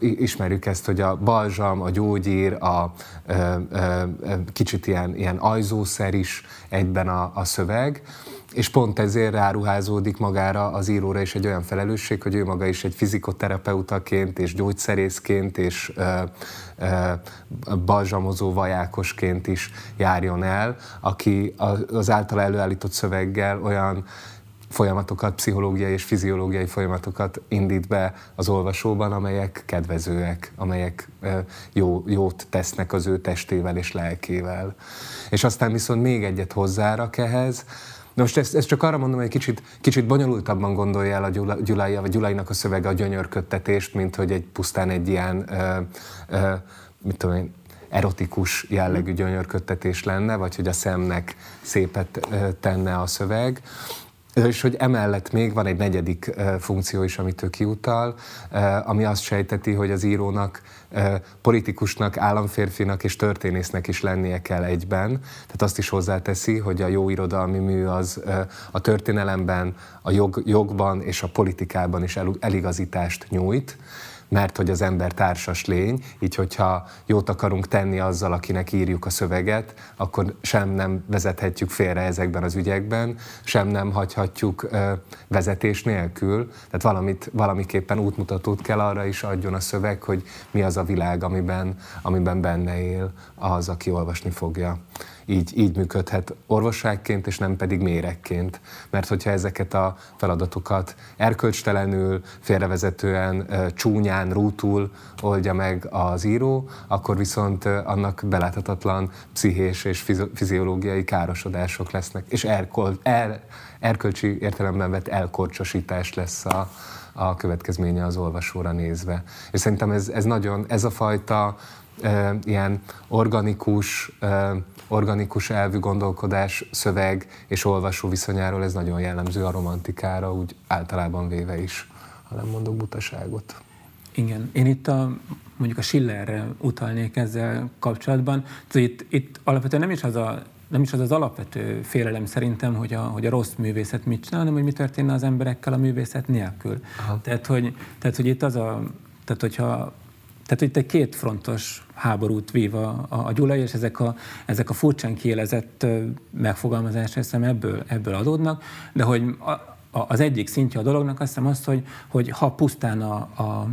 ismerjük ezt, hogy a balzsam, a gyógyír, a kicsit ilyen, ilyen ajzószer is egyben a, a szöveg, és pont ezért ráruházódik magára az íróra is egy olyan felelősség, hogy ő maga is egy fizikoterapeutaként, és gyógyszerészként, és ö, ö, balzsamozó vajákosként is járjon el, aki az általa előállított szöveggel olyan folyamatokat, pszichológiai és fiziológiai folyamatokat indít be az olvasóban, amelyek kedvezőek, amelyek jó, jót tesznek az ő testével és lelkével. És aztán viszont még egyet hozzárak ehhez, de most ezt, ezt csak arra mondom, hogy kicsit, kicsit bonyolultabban gondolja el a Gyulai, vagy Gyulainak a szövege a gyönyörködtetést, mint hogy egy pusztán egy ilyen, ö, ö, mit tudom én, erotikus jellegű gyönyörködtetés lenne, vagy hogy a szemnek szépet tenne a szöveg. És hogy emellett még van egy negyedik funkció is, amit ő kiutal, ami azt sejteti, hogy az írónak politikusnak, államférfinak és történésznek is lennie kell egyben. Tehát azt is hozzáteszi, hogy a jó irodalmi mű az a történelemben, a jog, jogban és a politikában is eligazítást nyújt mert hogy az ember társas lény, így hogyha jót akarunk tenni azzal, akinek írjuk a szöveget, akkor sem nem vezethetjük félre ezekben az ügyekben, sem nem hagyhatjuk vezetés nélkül, tehát valamit, valamiképpen útmutatót kell arra is adjon a szöveg, hogy mi az a világ, amiben, amiben benne él az, aki olvasni fogja így, így működhet orvosságként, és nem pedig méregként. Mert hogyha ezeket a feladatokat erkölcstelenül, félrevezetően, csúnyán, rútul oldja meg az író, akkor viszont annak beláthatatlan pszichés és fiziológiai károsodások lesznek, és erkol, er, erkölcsi értelemben vett elkorcsosítás lesz a, a következménye az olvasóra nézve. És szerintem ez, ez nagyon, ez a fajta e, ilyen organikus, e, organikus elvű gondolkodás, szöveg és olvasó viszonyáról ez nagyon jellemző a romantikára, úgy általában véve is, ha nem mondok butaságot. Igen, én itt a, mondjuk a Schillerre utalnék ezzel kapcsolatban. Itt, itt alapvetően nem is az a nem is az az alapvető félelem szerintem, hogy a, hogy a rossz művészet mit csinál, hanem hogy mi történne az emberekkel a művészet nélkül. Aha. Tehát hogy, tehát, hogy itt az a, tehát hogyha tehát itt egy kétfrontos háborút vív a, a, a Gyulai, és ezek a, ezek a furcsán kielezett megfogalmazások hiszem ebből, ebből adódnak, de hogy a, a, az egyik szintje a dolognak azt hiszem az, hogy, hogy ha pusztán a, a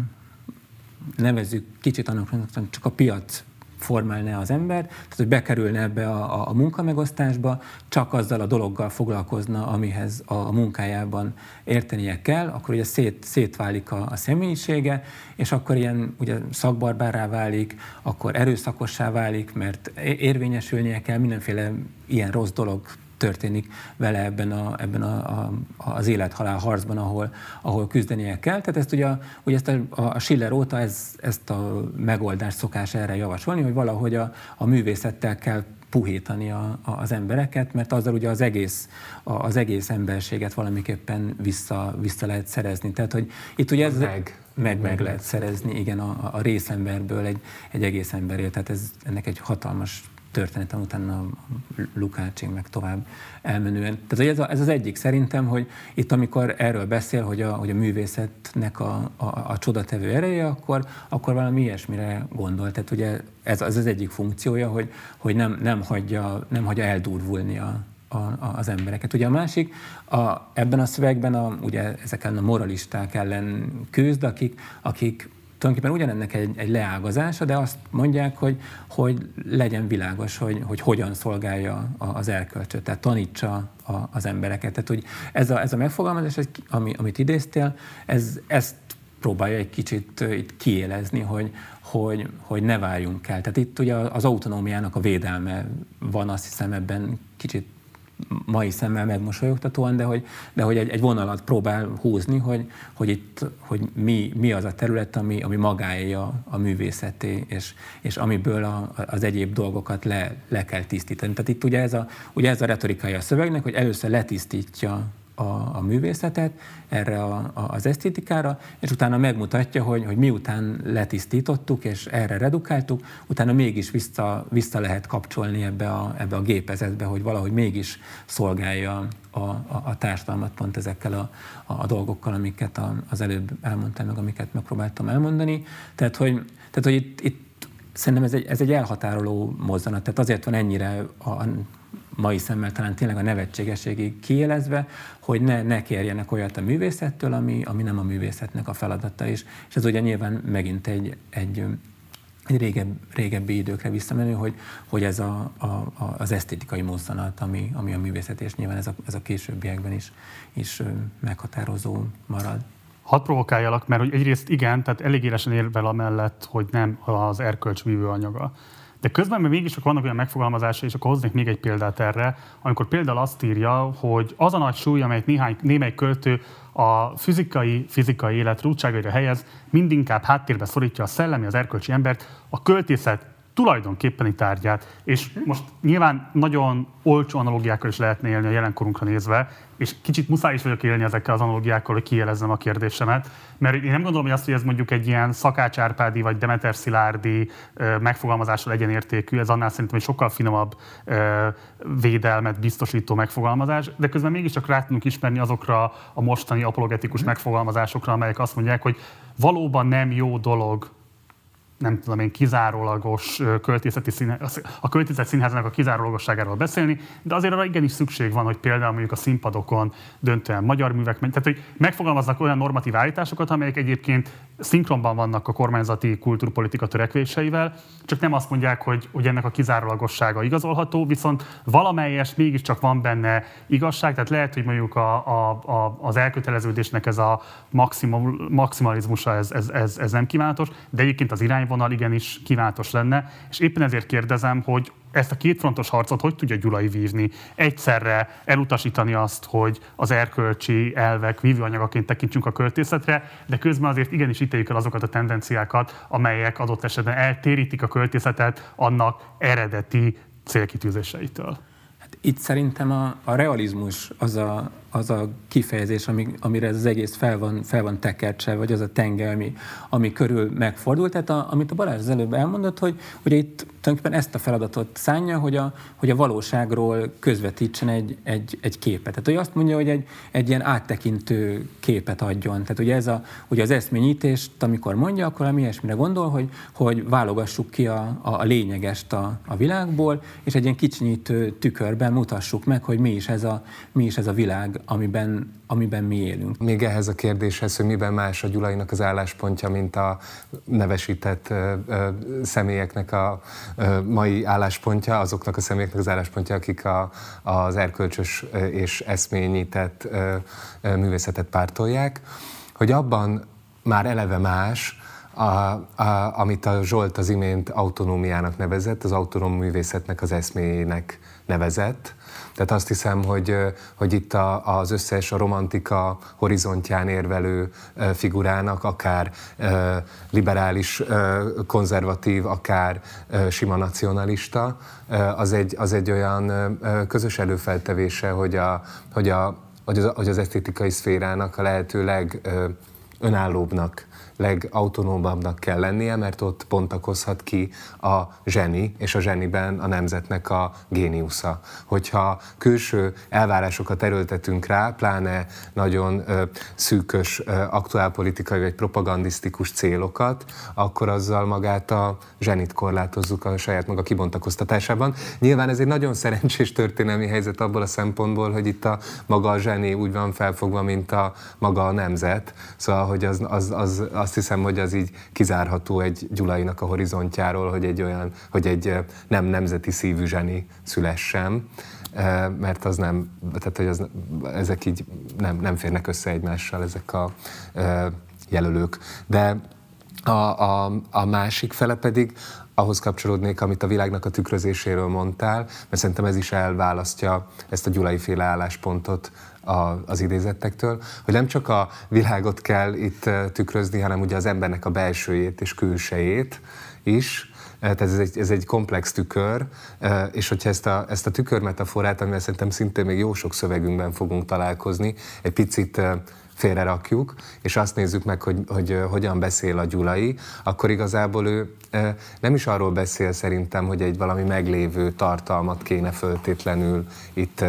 nevezzük kicsit annak, csak a piac formálna az ember, tehát hogy bekerülne ebbe a, a, a munkamegosztásba, csak azzal a dologgal foglalkozna, amihez a, a munkájában értenie kell, akkor ugye szét, szétválik a, a személyisége, és akkor ilyen ugye szakbarbárá válik, akkor erőszakossá válik, mert érvényesülnie kell, mindenféle ilyen rossz dolog történik vele ebben, a, ebben a, a, az élethalál harcban, ahol, ahol küzdenie kell. Tehát ezt ugye, ugye ezt a, a Schiller óta ez, ezt a megoldást szokás erre javasolni, hogy valahogy a, a művészettel kell puhítani a, a, az embereket, mert azzal ugye az egész, a, az egész emberséget valamiképpen vissza, vissza lehet szerezni. Tehát, hogy itt ugye ez... Meg. Meg, meg lehet szerezni, igen, a, a részemberből egy, egy egész emberért. Tehát ez, ennek egy hatalmas történetem utána Lukácsig meg tovább elmenően. Tehát ez, a, ez az egyik szerintem, hogy itt amikor erről beszél, hogy a, hogy a művészetnek a, a, a csodatevő ereje, akkor, akkor valami ilyesmire gondol. Tehát ugye ez, ez az egyik funkciója, hogy, hogy nem, nem, hagyja, nem hagyja eldurvulni a, a, a, az embereket. Ugye a másik, a, ebben a szövegben a, ugye ezeken a moralisták ellen küzd, akik, akik tulajdonképpen ugyanennek egy, egy leágazása, de azt mondják, hogy, hogy legyen világos, hogy, hogy hogyan szolgálja az elkölcsöt, tehát tanítsa a, az embereket. Tehát, hogy ez a, ez a megfogalmazás, ami, amit idéztél, ez, ezt próbálja egy kicsit itt kiélezni, hogy, hogy, hogy ne várjunk el. Tehát itt ugye az autonómiának a védelme van, azt hiszem ebben kicsit mai szemmel megmosolyogtatóan, de hogy, de hogy egy, egy vonalat próbál húzni, hogy, hogy itt hogy mi, mi az a terület, ami, ami magáé a, a művészeté, és, és amiből a, az egyéb dolgokat le, le kell tisztítani. Tehát itt ugye ez a, ugye ez a retorikája a szövegnek, hogy először letisztítja a, a művészetet, erre a, a, az esztétikára, és utána megmutatja, hogy, hogy miután letisztítottuk és erre redukáltuk, utána mégis vissza, vissza lehet kapcsolni ebbe a, ebbe a gépezetbe, hogy valahogy mégis szolgálja a, a, a társadalmat pont ezekkel a, a, a dolgokkal, amiket a, az előbb elmondtam, meg amiket megpróbáltam elmondani. Tehát, hogy, tehát, hogy itt, itt szerintem ez egy, ez egy elhatároló mozzanat, tehát azért van ennyire a, mai szemmel talán tényleg a nevetségességig kiélezve, hogy ne, ne kérjenek olyat a művészettől, ami, ami nem a művészetnek a feladata is. És ez ugye nyilván megint egy, egy egy régebb, régebbi időkre visszamenő, hogy, hogy ez a, a, a, az esztétikai mozzanat, ami, ami a művészet, és nyilván ez a, ez a későbbiekben is, is meghatározó marad. Hadd provokáljalak, mert hogy egyrészt igen, tehát elég élesen érvel amellett, hogy nem az erkölcs vívő anyaga. De közben még mégis vannak olyan megfogalmazásai, és akkor hoznék még egy példát erre, amikor például azt írja, hogy az a nagy súly, amelyet néhány, némely költő a fizikai, fizikai élet rúdságaira helyez, mindinkább háttérbe szorítja a szellemi, az erkölcsi embert, a költészet tulajdonképpeni tárgyát. És most nyilván nagyon olcsó analógiákkal is lehetne élni a jelenkorunkra nézve, és kicsit muszáj is vagyok élni ezekkel az analógiákkal, hogy kijelezzem a kérdésemet, mert én nem gondolom, hogy azt, hogy ez mondjuk egy ilyen Szakács Árpádi vagy Demeter Szilárdi megfogalmazással egyenértékű, ez annál szerintem egy sokkal finomabb védelmet biztosító megfogalmazás, de közben mégiscsak rá tudunk ismerni azokra a mostani apologetikus mm. megfogalmazásokra, amelyek azt mondják, hogy valóban nem jó dolog nem tudom én, kizárólagos költészeti színe, a költészet színháznak a kizárólagosságáról beszélni, de azért arra igenis szükség van, hogy például mondjuk a színpadokon döntően magyar művek, tehát hogy megfogalmaznak olyan normatív állításokat, amelyek egyébként szinkronban vannak a kormányzati kultúrpolitika törekvéseivel, csak nem azt mondják, hogy, hogy ennek a kizárólagossága igazolható, viszont valamelyes mégiscsak van benne igazság, tehát lehet, hogy mondjuk a, a, a, az elköteleződésnek ez a maximum, maximalizmusa ez, ez, ez, ez nem kívánatos, de egyébként az irányvonal igenis kívánatos lenne, és éppen ezért kérdezem, hogy ezt a kétfrontos harcot hogy tudja Gyulai vívni? Egyszerre elutasítani azt, hogy az erkölcsi elvek vívőanyagaként tekintsünk a költészetre, de közben azért igenis ítéljük el azokat a tendenciákat, amelyek adott esetben eltérítik a költészetet annak eredeti célkitűzéseitől. Hát itt szerintem a, a realizmus az a, az a kifejezés, ami, amire ez az egész fel van, fel van tekertse, vagy az a tenge, ami, ami körül megfordult. Tehát a, amit a Balázs az előbb elmondott, hogy ugye itt tulajdonképpen ezt a feladatot szánja, hogy a, hogy a valóságról közvetítsen egy, egy, egy képet. Tehát hogy azt mondja, hogy egy, egy ilyen áttekintő képet adjon. Tehát ugye, ez a, ugye az eszményítést, amikor mondja, akkor ami ilyesmire gondol, hogy, hogy válogassuk ki a, a, a lényegest a, a világból, és egy ilyen kicsinyítő tükörben mutassuk meg, hogy mi is ez a, mi is ez a világ, amiben, amiben mi élünk. Még ehhez a kérdéshez, hogy miben más a Gyulainak az álláspontja, mint a nevesített ö, ö, személyeknek a ö, mai álláspontja, azoknak a személyeknek az álláspontja, akik a, az erkölcsös és eszményített ö, ö, művészetet pártolják, hogy abban már eleve más, a, a, amit a Zsolt az imént autonómiának nevezett, az autonóm művészetnek az eszméjének nevezett, tehát azt hiszem, hogy, hogy itt a, az összes a romantika horizontján érvelő figurának, akár liberális, konzervatív, akár sima nacionalista, az egy, az egy olyan közös előfeltevése, hogy, a, hogy, a, hogy, az, hogy az esztétikai szférának a lehető legönállóbbnak legautonómabbnak kell lennie, mert ott pontakozhat ki a zseni, és a zseniben a nemzetnek a géniusza. Hogyha külső elvárásokat erőltetünk rá, pláne nagyon ö, szűkös ö, aktuálpolitikai vagy propagandisztikus célokat, akkor azzal magát a zsenit korlátozzuk a saját maga kibontakoztatásában. Nyilván ez egy nagyon szerencsés történelmi helyzet abból a szempontból, hogy itt a maga a zseni úgy van felfogva, mint a maga a nemzet. Szóval, hogy az, az, az, az azt hiszem, hogy az így kizárható egy Gyulainak a horizontjáról, hogy egy olyan, hogy egy nem nemzeti szívű zseni szülessen mert az nem, tehát hogy az, ezek így nem, nem férnek össze egymással, ezek a jelölők. De a, a, a másik fele pedig ahhoz kapcsolódnék, amit a világnak a tükrözéséről mondtál, mert szerintem ez is elválasztja ezt a gyulai féle álláspontot a, az idézettektől, hogy nem csak a világot kell itt tükrözni, hanem ugye az embernek a belsőjét és külsejét is, tehát ez egy, ez egy komplex tükör, és hogyha ezt a, ezt a tükör metaforát, amivel szerintem szintén még jó sok szövegünkben fogunk találkozni, egy picit félrerakjuk, és azt nézzük meg, hogy, hogy hogyan beszél a Gyulai, akkor igazából ő nem is arról beszél szerintem, hogy egy valami meglévő tartalmat kéne föltétlenül itt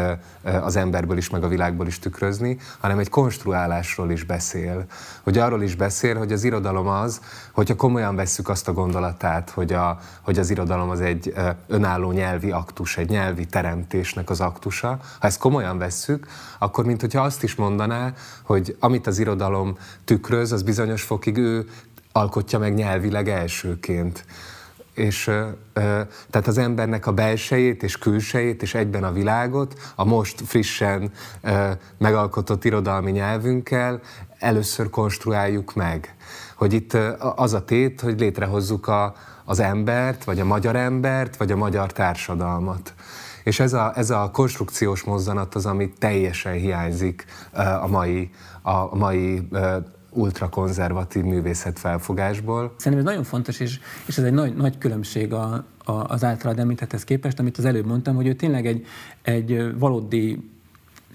az emberből is, meg a világból is tükrözni, hanem egy konstruálásról is beszél. Hogy arról is beszél, hogy az irodalom az, hogyha komolyan vesszük azt a gondolatát, hogy, a, hogy az irodalom az egy önálló nyelvi aktus, egy nyelvi teremtésnek az aktusa, ha ezt komolyan vesszük, akkor mint hogyha azt is mondaná, hogy amit az irodalom tükröz, az bizonyos fokig ő alkotja meg nyelvileg elsőként. És tehát az embernek a belsejét és külsejét és egyben a világot a most frissen megalkotott irodalmi nyelvünkkel először konstruáljuk meg. Hogy itt az a tét, hogy létrehozzuk a, az embert, vagy a magyar embert, vagy a magyar társadalmat. És ez a, ez a konstrukciós mozzanat az, ami teljesen hiányzik a mai, a mai ultrakonzervatív művészet felfogásból. Szerintem ez nagyon fontos, és, és ez egy nagy, nagy különbség a, a, az általad említetthez képest, amit az előbb mondtam, hogy ő tényleg egy, egy valódi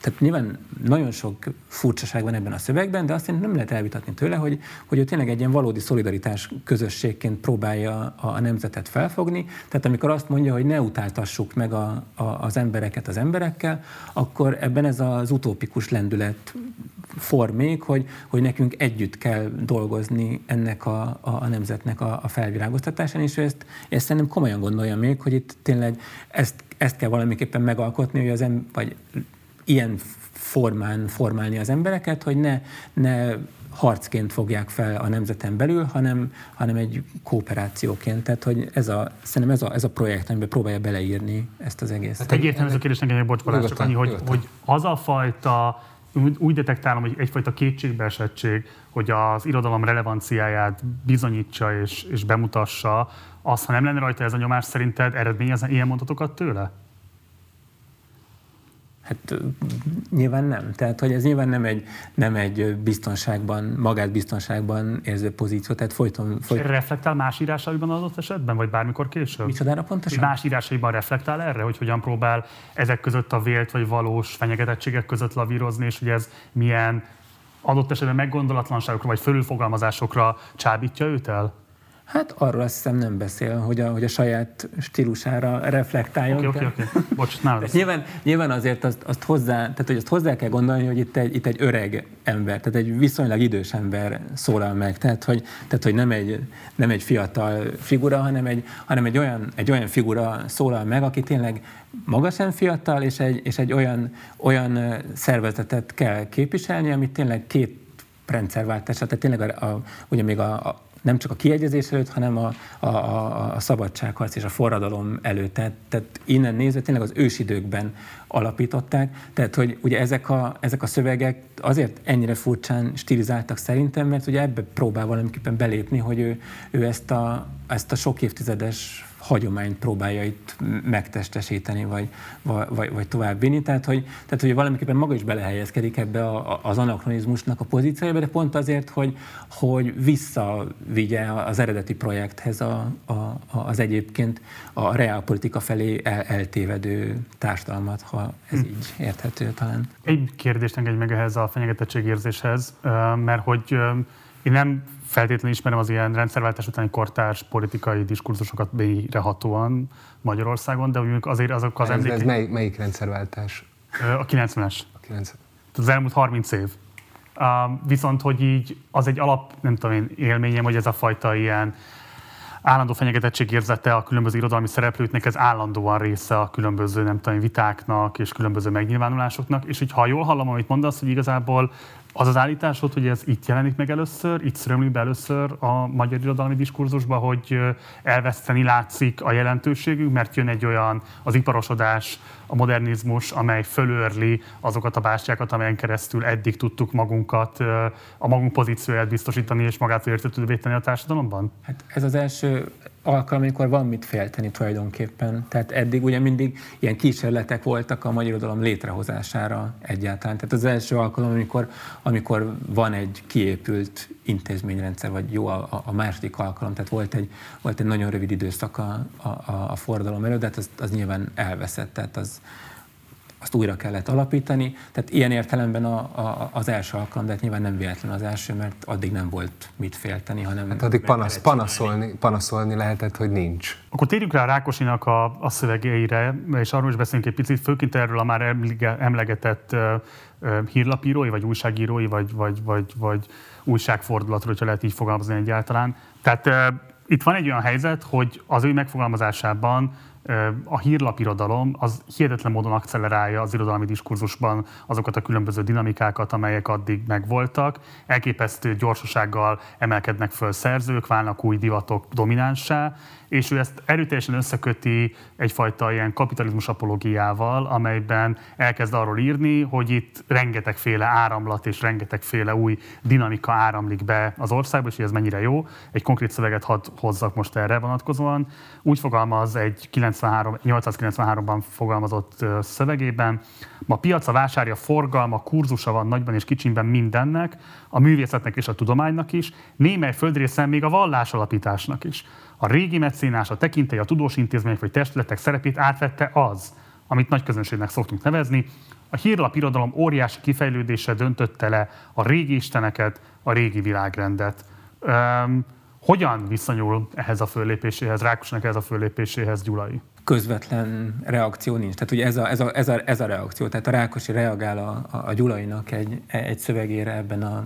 tehát nyilván nagyon sok furcsaság van ebben a szövegben, de azt nem lehet elvitatni tőle, hogy, hogy ő tényleg egy ilyen valódi szolidaritás közösségként próbálja a, a nemzetet felfogni. Tehát amikor azt mondja, hogy ne utáltassuk meg a, a, az embereket az emberekkel, akkor ebben ez az utópikus lendület form még, hogy, hogy nekünk együtt kell dolgozni ennek a, a, a nemzetnek a, a felvirágoztatásán, és ő ezt, ezt szerintem komolyan gondolja még, hogy itt tényleg ezt, ezt kell valamiképpen megalkotni, hogy az em, vagy ilyen formán formálni az embereket, hogy ne, ne harcként fogják fel a nemzeten belül, hanem, hanem egy kooperációként. Tehát, hogy ez a, szerintem ez a, ez a projekt, amiben próbálja beleírni ezt az egészet. Hát egyértelmű ez a kérdés nekem, bocs, Balázs, csak annyi, hogy, hogy az a fajta úgy detektálom, hogy egyfajta kétségbeesettség, hogy az irodalom relevanciáját bizonyítsa és, és bemutassa, az, ha nem lenne rajta ez a nyomás, szerinted eredményezne ilyen mondatokat tőle? Hát nyilván nem. Tehát, hogy ez nyilván nem egy, nem egy biztonságban, magát biztonságban érző pozíció, tehát folyton... folyton... Reflektál más írásaiban adott esetben, vagy bármikor később? Micsodára pontosan? Más írásaiban reflektál erre, hogy hogyan próbál ezek között a vélt vagy valós fenyegetettségek között lavírozni, és hogy ez milyen adott esetben meggondolatlanságokra vagy fölülfogalmazásokra csábítja őt el? Hát arról azt hiszem nem beszél, hogy a, hogy a saját stílusára reflektáljon. Oké, oké, oké. Bocs, nyilván, nyilván azért azt, azt, hozzá, tehát, hogy azt hozzá kell gondolni, hogy itt egy, itt egy öreg ember, tehát egy viszonylag idős ember szólal meg. Tehát, hogy, tehát, hogy nem, egy, nem egy fiatal figura, hanem egy, hanem egy, olyan, egy olyan figura szólal meg, aki tényleg magasan fiatal, és egy, és egy olyan, olyan szervezetet kell képviselni, amit tényleg két rendszerváltásra, tehát tényleg a, a, ugye még a, a nem csak a kiegyezés előtt, hanem a, a, a, a szabadságharc és a forradalom előtt. Tehát, tehát innen nézve tényleg az ősidőkben alapították. Tehát, hogy ugye ezek a, ezek a szövegek azért ennyire furcsán stilizáltak szerintem, mert ugye ebbe próbál valamiképpen belépni, hogy ő, ő ezt, a, ezt a sok évtizedes hagyományt próbálja itt megtestesíteni, vagy, vagy, vagy továbbvinni. Tehát hogy, tehát, hogy valamiképpen maga is belehelyezkedik ebbe a, az anakronizmusnak a pozíciójába, de pont azért, hogy, hogy visszavigye az eredeti projekthez a, a, az egyébként a reálpolitika felé el, eltévedő társadalmat, ha ez hm. így érthető talán. Egy kérdést engedj meg ehhez a fenyegetettségérzéshez, mert hogy én nem feltétlenül ismerem az ilyen rendszerváltás utáni kortárs politikai diskurzusokat mélyrehatóan Magyarországon, de azért azok az emlékek... Ez mely, melyik rendszerváltás? A 90-es. A 90. Az elmúlt 30 év. Uh, viszont, hogy így az egy alap, nem tudom én, élményem, hogy ez a fajta ilyen állandó fenyegetettség érzete a különböző irodalmi szereplőknek, ez állandóan része a különböző, nem tudom, vitáknak és különböző megnyilvánulásoknak, és hogy ha jól hallom, amit mondasz, hogy igazából az az állításod, hogy ez itt jelenik meg először, itt szörömlik be először a magyar irodalmi diskurzusba, hogy elveszteni látszik a jelentőségük, mert jön egy olyan az iparosodás, a modernizmus, amely fölörli azokat a bástyákat, amelyen keresztül eddig tudtuk magunkat, a magunk pozícióját biztosítani és magát értetődővé tenni a társadalomban? Hát ez az első alkalom, amikor van mit félteni tulajdonképpen. Tehát eddig ugye mindig ilyen kísérletek voltak a magyar irodalom létrehozására egyáltalán. Tehát az első alkalom, amikor, amikor van egy kiépült intézményrendszer, vagy jó a, a második alkalom, tehát volt egy, volt egy nagyon rövid időszak a, a, a forradalom előtt, de hát az, az nyilván elveszett, tehát az azt újra kellett alapítani. Tehát ilyen értelemben a, a, az első alkalom, de hát nyilván nem véletlen az első, mert addig nem volt mit félteni, hanem... Hát addig panasz, panaszolni, panaszolni lehetett, hogy nincs. Akkor térjünk rá Rákosinak a, a szövegeire, és arról is beszélünk egy picit, főként erről a már emlegetett hírlapírói, vagy újságírói, vagy, vagy, vagy, vagy újságfordulatról, hogyha lehet így fogalmazni egyáltalán. Tehát itt van egy olyan helyzet, hogy az ő megfogalmazásában a hírlapirodalom az hihetetlen módon akcelerálja az irodalmi diskurzusban azokat a különböző dinamikákat, amelyek addig megvoltak. Elképesztő gyorsasággal emelkednek föl szerzők, válnak új divatok dominánssá, és ő ezt erőteljesen összeköti egyfajta ilyen kapitalizmus apológiával, amelyben elkezd arról írni, hogy itt rengetegféle áramlat és rengetegféle új dinamika áramlik be az országba, és hogy ez mennyire jó. Egy konkrét szöveget hadd hozzak most erre vonatkozóan. Úgy fogalmaz egy 93, 893-ban fogalmazott szövegében, ma piaca vásárja forgalma, kurzusa van nagyban és kicsimben mindennek, a művészetnek és a tudománynak is, némely földrészen még a vallásalapításnak is. A régi mecénás, a tekintély, a tudós intézmények vagy testületek szerepét átvette az, amit nagy közönségnek szoktunk nevezni. A hírlap irodalom óriási kifejlődése döntötte le a régi isteneket, a régi világrendet. Um, hogyan viszonyul ehhez a föllépéséhez, Rákosnak ehhez a föllépéséhez Gyulai? közvetlen reakció nincs. Tehát ugye ez a, ez a, ez a, ez a reakció. Tehát a Rákosi reagál a, a, a Gyulainak egy, egy szövegére ebben a,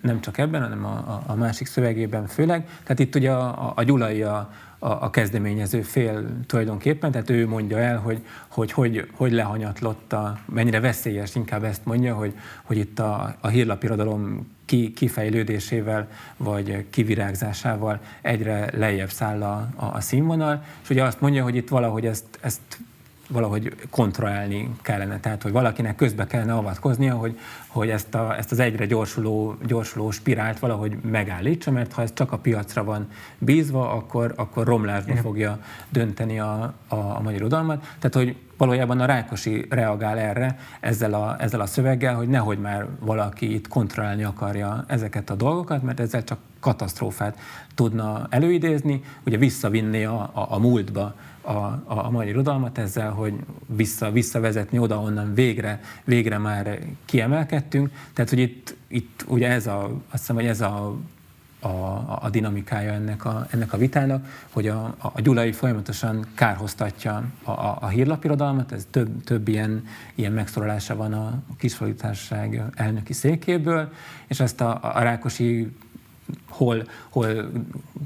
nem csak ebben, hanem a, a másik szövegében főleg. Tehát itt ugye a, a Gyulai a, a, a kezdeményező fél tulajdonképpen, tehát ő mondja el, hogy hogy, hogy, hogy lehanyatlott, a, mennyire veszélyes, inkább ezt mondja, hogy, hogy itt a, a hírlapirodalom ki, kifejlődésével vagy kivirágzásával egyre lejjebb száll a, a, a színvonal, és ugye azt mondja, hogy itt valahogy ezt, ezt valahogy kontrollálni kellene, tehát hogy valakinek közbe kellene avatkoznia, hogy, hogy ezt, a, ezt az egyre gyorsuló, gyorsuló spirált valahogy megállítsa, mert ha ez csak a piacra van bízva, akkor, akkor romlásba Igen. fogja dönteni a, a, a magyar udalmat. Tehát, hogy valójában a Rákosi reagál erre ezzel a, ezzel a szöveggel, hogy nehogy már valaki itt kontrollálni akarja ezeket a dolgokat, mert ezzel csak katasztrófát tudna előidézni, ugye visszavinni a, a, a múltba a, a, magyar irodalmat ezzel, hogy vissza, visszavezetni oda, onnan végre, végre már kiemelkedtünk. Tehát, hogy itt, itt ugye ez a, azt hiszem, hogy ez a a, a dinamikája ennek a, ennek a vitának, hogy a, a Gyulai folyamatosan kárhoztatja a, a, a hírlapirodalmat, ez több, több ilyen, ilyen megszólalása van a kisfordításság elnöki székéből, és ezt a, a Rákosi hol, hol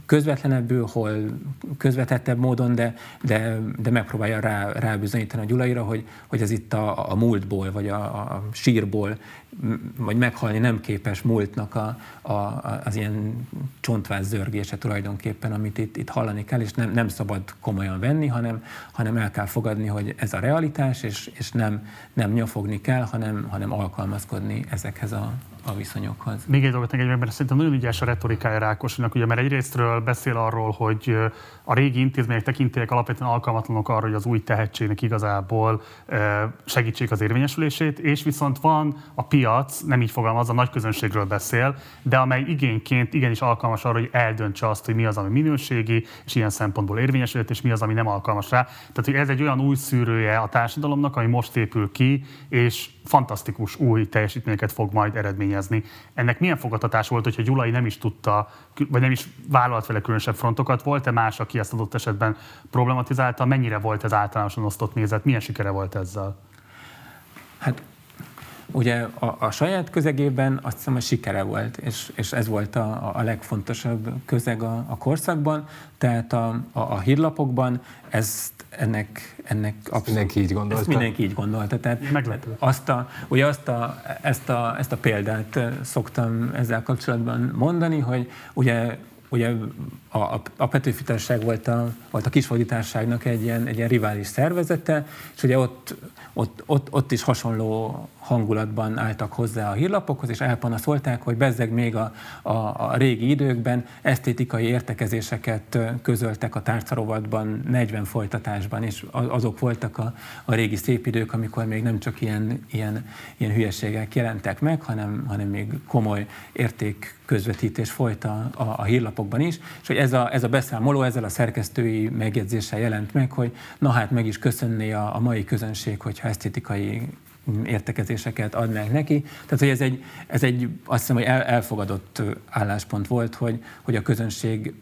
közvetlenebbül, hol közvetettebb módon, de, de, de megpróbálja rá, rábizonyítani a Gyulaira, hogy, hogy ez itt a, a múltból, vagy a, a sírból, vagy meghalni nem képes múltnak a, a, az ilyen csontváz zörgése tulajdonképpen, amit itt, itt hallani kell, és nem, nem szabad komolyan venni, hanem, hanem el kell fogadni, hogy ez a realitás, és, és nem, nem nyafogni kell, hanem, hanem alkalmazkodni ezekhez a, a viszonyokhoz. Még egy dolgot engedj mert szerintem nagyon ügyes a retorikája Rákosnak, ugye, mert egyrésztről beszél arról, hogy a régi intézmények tekintélyek alapvetően alkalmatlanok arra, hogy az új tehetségnek igazából segítsék az érvényesülését, és viszont van a piac, nem így fogalmaz, a nagy közönségről beszél, de amely igényként igenis alkalmas arra, hogy eldöntse azt, hogy mi az, ami minőségi, és ilyen szempontból érvényesült, és mi az, ami nem alkalmas rá. Tehát, hogy ez egy olyan új szűrője a társadalomnak, ami most épül ki, és fantasztikus új teljesítményeket fog majd eredményezni. Ennek milyen fogadtatás volt, hogyha Gyulai nem is tudta, vagy nem is vállalt vele különösebb frontokat? Volt-e más, aki ezt adott esetben problematizálta? Mennyire volt ez általánosan osztott nézet? Milyen sikere volt ezzel? Hát Ugye a, a saját közegében azt hiszem, hogy sikere volt, és, és ez volt a, a legfontosabb közeg a, a korszakban, tehát a, a, a hírlapokban ezt ennek, ennek abszolút, mindenki így gondolta. Ezt mindenki így gondolta. Tehát Meglepő. Azt a, ugye azt a, ezt, a, ezt a példát szoktam ezzel kapcsolatban mondani, hogy ugye ugye a, a, a Petőfi Társaság volt a, volt a kisfordításságnak egy ilyen, egy ilyen rivális szervezete, és ugye ott, ott, ott, ott is hasonló hangulatban álltak hozzá a hírlapokhoz, és elpanaszolták, hogy bezzeg még a, a, a régi időkben esztétikai értekezéseket közöltek a tárcarovatban, 40 folytatásban, és azok voltak a, a régi szép idők, amikor még nem csak ilyen, ilyen, ilyen hülyeségek jelentek meg, hanem, hanem még komoly érték közvetítés folyt a, a, a hírlapokban is, és hogy ez a, ez a beszámoló ezzel a szerkesztői megjegyzéssel jelent meg, hogy na hát meg is köszönné a, a mai közönség, hogyha esztétikai értekezéseket adnánk neki. Tehát, hogy ez egy, ez egy azt hiszem, hogy el, elfogadott álláspont volt, hogy, hogy a közönség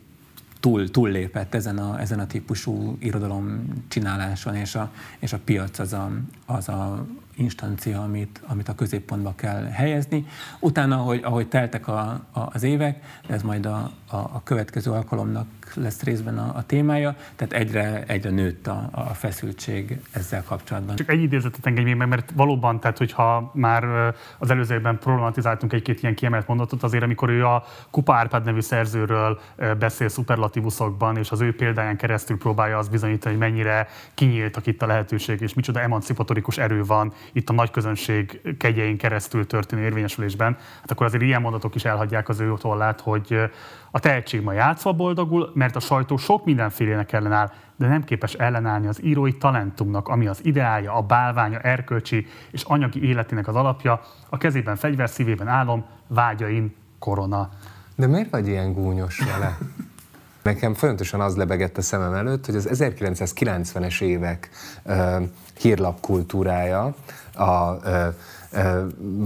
túl, túllépett ezen a, ezen a típusú irodalom csináláson, és a, és a piac az a, az a instancia, amit, amit a középpontba kell helyezni. Utána, ahogy, ahogy teltek a, a, az évek, ez majd a, a, a következő alkalomnak lesz részben a, a témája, tehát egyre, egyre nőtt a, a feszültség ezzel kapcsolatban. Csak egy idézetet engedj meg, mert valóban, tehát hogyha már az előzőben problematizáltunk egy-két ilyen kiemelt mondatot, azért amikor ő a Kupa Árpád nevű szerzőről beszél szuperlatívuszokban, és az ő példáján keresztül próbálja azt bizonyítani, hogy mennyire kinyíltak itt a lehetőség, és micsoda emancipatorikus erő van itt a nagy közönség kegyein keresztül történő érvényesülésben, hát akkor azért ilyen mondatok is elhagyják az ő tollát, hogy a tehetség ma játszva boldogul, mert a sajtó sok mindenfélének ellenáll, de nem képes ellenállni az írói talentumnak, ami az ideája, a bálványa, erkölcsi és anyagi életének az alapja, a kezében fegyver, szívében álom, vágyain korona. De miért vagy ilyen gúnyos vele? Nekem folyamatosan az lebegett a szemem előtt, hogy az 1990-es évek uh, hírlapkultúrája, a uh,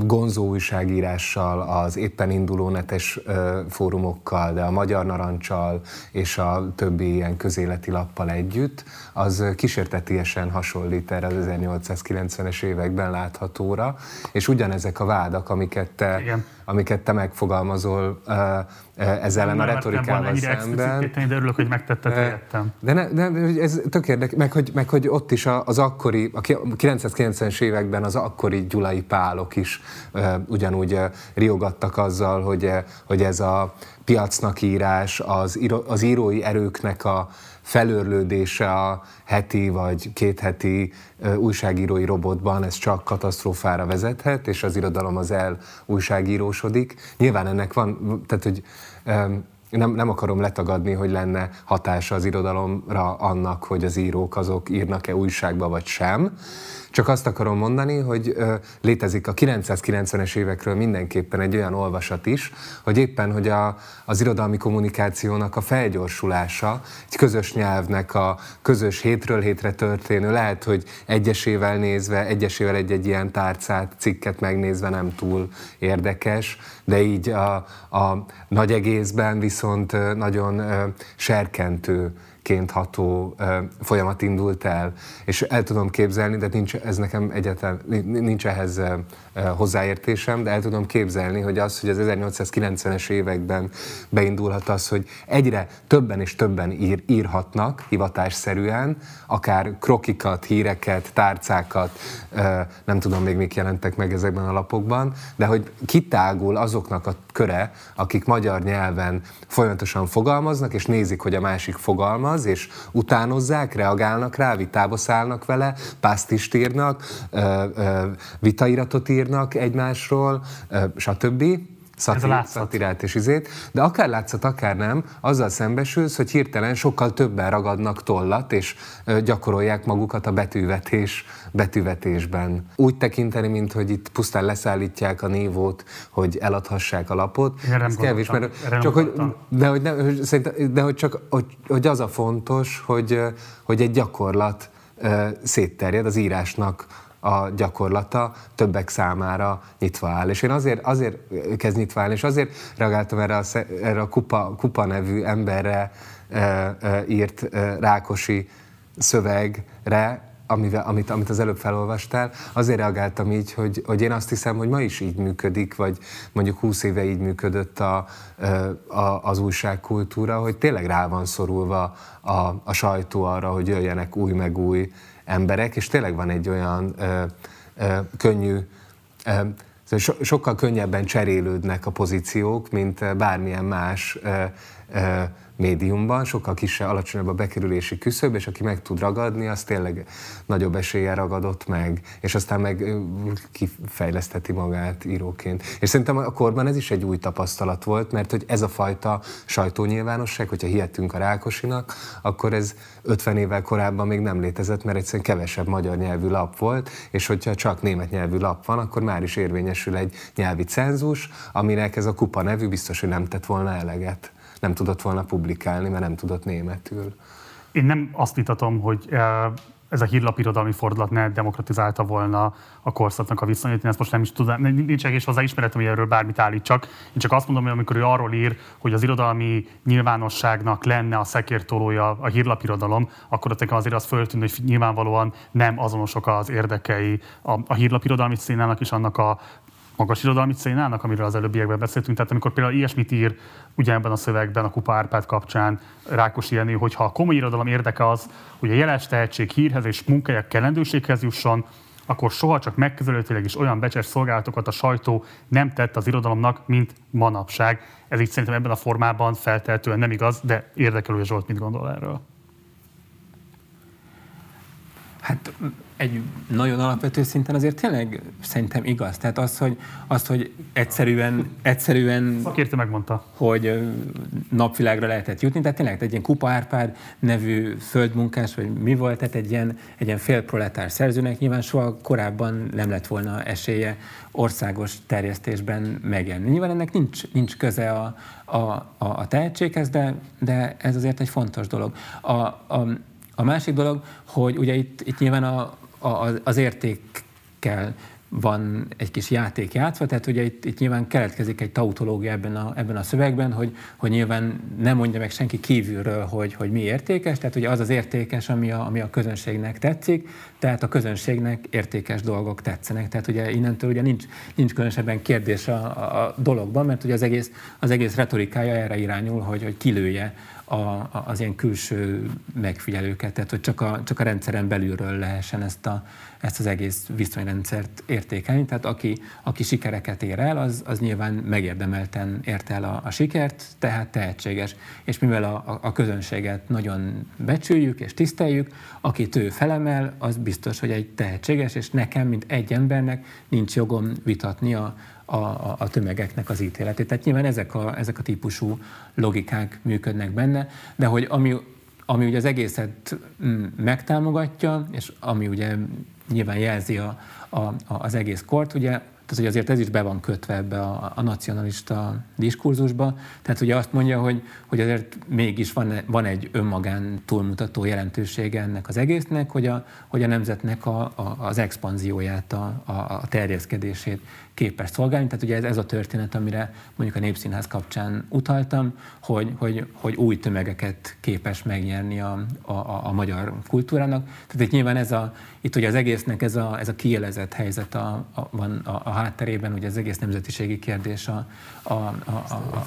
gonzó újságírással, az éppen induló netes fórumokkal, de a Magyar Narancsal és a többi ilyen közéleti lappal együtt, az kísértetiesen hasonlít erre az 1890-es években láthatóra, és ugyanezek a vádak, amiket te, Igen. Amiket te megfogalmazol ez ellen a retorikával szemben. de örülök, hogy megtetted helyettem. De, ne, de ez tök érdekes, meg hogy, meg hogy ott is az akkori, a 990-es években az akkori gyulai pálok is ugyanúgy riogattak azzal, hogy, hogy ez a piacnak írás, az, író, az írói erőknek a felörlődése a heti vagy két heti újságírói robotban, ez csak katasztrófára vezethet, és az irodalom az el újságírósodik. Nyilván ennek van, tehát hogy nem, nem akarom letagadni, hogy lenne hatása az irodalomra annak, hogy az írók azok írnak-e újságba vagy sem, csak azt akarom mondani, hogy létezik a 990-es évekről mindenképpen egy olyan olvasat is, hogy éppen, hogy a, az irodalmi kommunikációnak a felgyorsulása, egy közös nyelvnek a közös hétről hétre történő, lehet, hogy egyesével nézve, egyesével egy-egy ilyen tárcát, cikket megnézve nem túl érdekes, de így a, a nagy egészben viszont nagyon serkentő ként ható folyamat indult el. És el tudom képzelni, de nincs, ez nekem egyáltalán nincs ehhez hozzáértésem, de el tudom képzelni, hogy az, hogy az 1890-es években beindulhat az, hogy egyre többen és többen ír, írhatnak hivatásszerűen, akár krokikat, híreket, tárcákat, nem tudom még mik jelentek meg ezekben a lapokban, de hogy kitágul azoknak a köre, akik magyar nyelven folyamatosan fogalmaznak, és nézik, hogy a másik fogalmaz, és utánozzák, reagálnak rá, vitába szállnak vele, pásztist írnak, vitairatot írnak egymásról, stb. Szatir, szatirát és izét, de akár látszat, akár nem, azzal szembesülsz, hogy hirtelen sokkal többen ragadnak tollat, és gyakorolják magukat a betűvetés, betűvetésben. Úgy tekinteni, mint hogy itt pusztán leszállítják a névót, hogy eladhassák a lapot. Ez kevés, mert csak hogy, de hogy, ne, de hogy csak hogy, hogy az a fontos, hogy, hogy egy gyakorlat szétterjed az írásnak a gyakorlata többek számára nyitva áll. És én azért, azért kezd nyitva állni, és azért reagáltam erre a, erre a Kupa, Kupa nevű emberre e, e, írt e, Rákosi szövegre, amivel, amit, amit az előbb felolvastál, azért reagáltam így, hogy, hogy én azt hiszem, hogy ma is így működik, vagy mondjuk 20 éve így működött a, a, az újságkultúra, hogy tényleg rá van szorulva a, a sajtó arra, hogy jöjjenek új meg új emberek, és tényleg van egy olyan ö, ö, könnyű, ö, so, sokkal könnyebben cserélődnek a pozíciók, mint bármilyen más ö, ö, médiumban, sokkal kisebb, alacsonyabb a bekerülési küszöb, és aki meg tud ragadni, az tényleg nagyobb eséllyel ragadott meg, és aztán meg kifejleszteti magát íróként. És szerintem a korban ez is egy új tapasztalat volt, mert hogy ez a fajta sajtónyilvánosság, hogyha hihetünk a Rákosinak, akkor ez 50 évvel korábban még nem létezett, mert egyszerűen kevesebb magyar nyelvű lap volt, és hogyha csak német nyelvű lap van, akkor már is érvényesül egy nyelvi cenzus, aminek ez a kupa nevű biztos, hogy nem tett volna eleget. Nem tudott volna publikálni, mert nem tudott németül. Én nem azt vitatom, hogy ez a hírlapirodalmi fordulat ne demokratizálta volna a korszaknak a viszonyát. Én ezt most nem is tudom, nincs egész hozzá ismeretem, hogy erről bármit állítsak. Én csak azt mondom, hogy amikor ő arról ír, hogy az irodalmi nyilvánosságnak lenne a szekértolója a hírlapirodalom, akkor nekem azért az föltűnt, hogy nyilvánvalóan nem azonosok az érdekei a, a hírlapirodalmi színának és annak a magas irodalmi szénának, amiről az előbbiekben beszéltünk. Tehát amikor például ilyesmit ír ugyanebben a szövegben a Kupa Árpád kapcsán Rákosi hogy ha a komoly irodalom érdeke az, hogy a jeles tehetség hírhez és munkáják kellendőséghez jusson, akkor soha csak megközelítőleg is olyan becses szolgálatokat a sajtó nem tett az irodalomnak, mint manapság. Ez így szerintem ebben a formában feltehetően nem igaz, de érdekelő Zsolt mit gondol erről. Hát egy nagyon alapvető szinten azért tényleg szerintem igaz. Tehát az, hogy, az, hogy egyszerűen, egyszerűen Szakértő megmondta. hogy napvilágra lehetett jutni, tehát tényleg egy ilyen Kupa Árpád nevű földmunkás, vagy mi volt, tehát egy ilyen, egy ilyen félproletár szerzőnek nyilván soha korábban nem lett volna esélye országos terjesztésben megjelenni. Nyilván ennek nincs, nincs köze a, a, a, a tehetséghez, de, de ez azért egy fontos dolog. A, a, a másik dolog, hogy ugye itt, itt nyilván a, a, az értékkel van egy kis játék játszva, tehát ugye itt, itt nyilván keletkezik egy tautológia ebben a, ebben a szövegben, hogy, hogy nyilván nem mondja meg senki kívülről, hogy, hogy mi értékes, tehát ugye az az értékes, ami a, ami a közönségnek tetszik, tehát a közönségnek értékes dolgok tetszenek. Tehát ugye innentől ugye nincs, nincs különösebben kérdés a, a, a dologban, mert ugye az egész, az egész retorikája erre irányul, hogy, hogy kilője a, az ilyen külső megfigyelőket, tehát hogy csak a, csak a rendszeren belülről lehessen ezt, a, ezt az egész viszonyrendszert értékelni. Tehát aki, aki sikereket ér el, az, az nyilván megérdemelten ért el a, a sikert, tehát tehetséges. És mivel a, a, a közönséget nagyon becsüljük és tiszteljük, akit ő felemel, az biztos, hogy egy tehetséges, és nekem, mint egy embernek nincs jogom vitatni a, a, a, a tömegeknek az ítéletét. Tehát nyilván ezek a, ezek a típusú logikák működnek benne, de hogy ami, ami ugye az egészet mm, megtámogatja, és ami ugye nyilván jelzi a, a, az egész kort, ugye tehát, hogy azért ez is be van kötve ebbe a, a nacionalista diskurzusba. Tehát ugye azt mondja, hogy, hogy azért mégis van, van egy önmagán túlmutató jelentősége ennek az egésznek, hogy a, hogy a nemzetnek a, a, az expanzióját, a, a, a terjeszkedését képes szolgálni. Tehát ugye ez, ez a történet, amire mondjuk a Népszínház kapcsán utaltam, hogy, hogy, hogy új tömegeket képes megnyerni a, a, a magyar kultúrának. Tehát itt nyilván ez a, itt ugye az egésznek ez a, ez a kielezett helyzet a, a, van a, a hátterében, ugye az egész nemzetiségi kérdés a, a, a,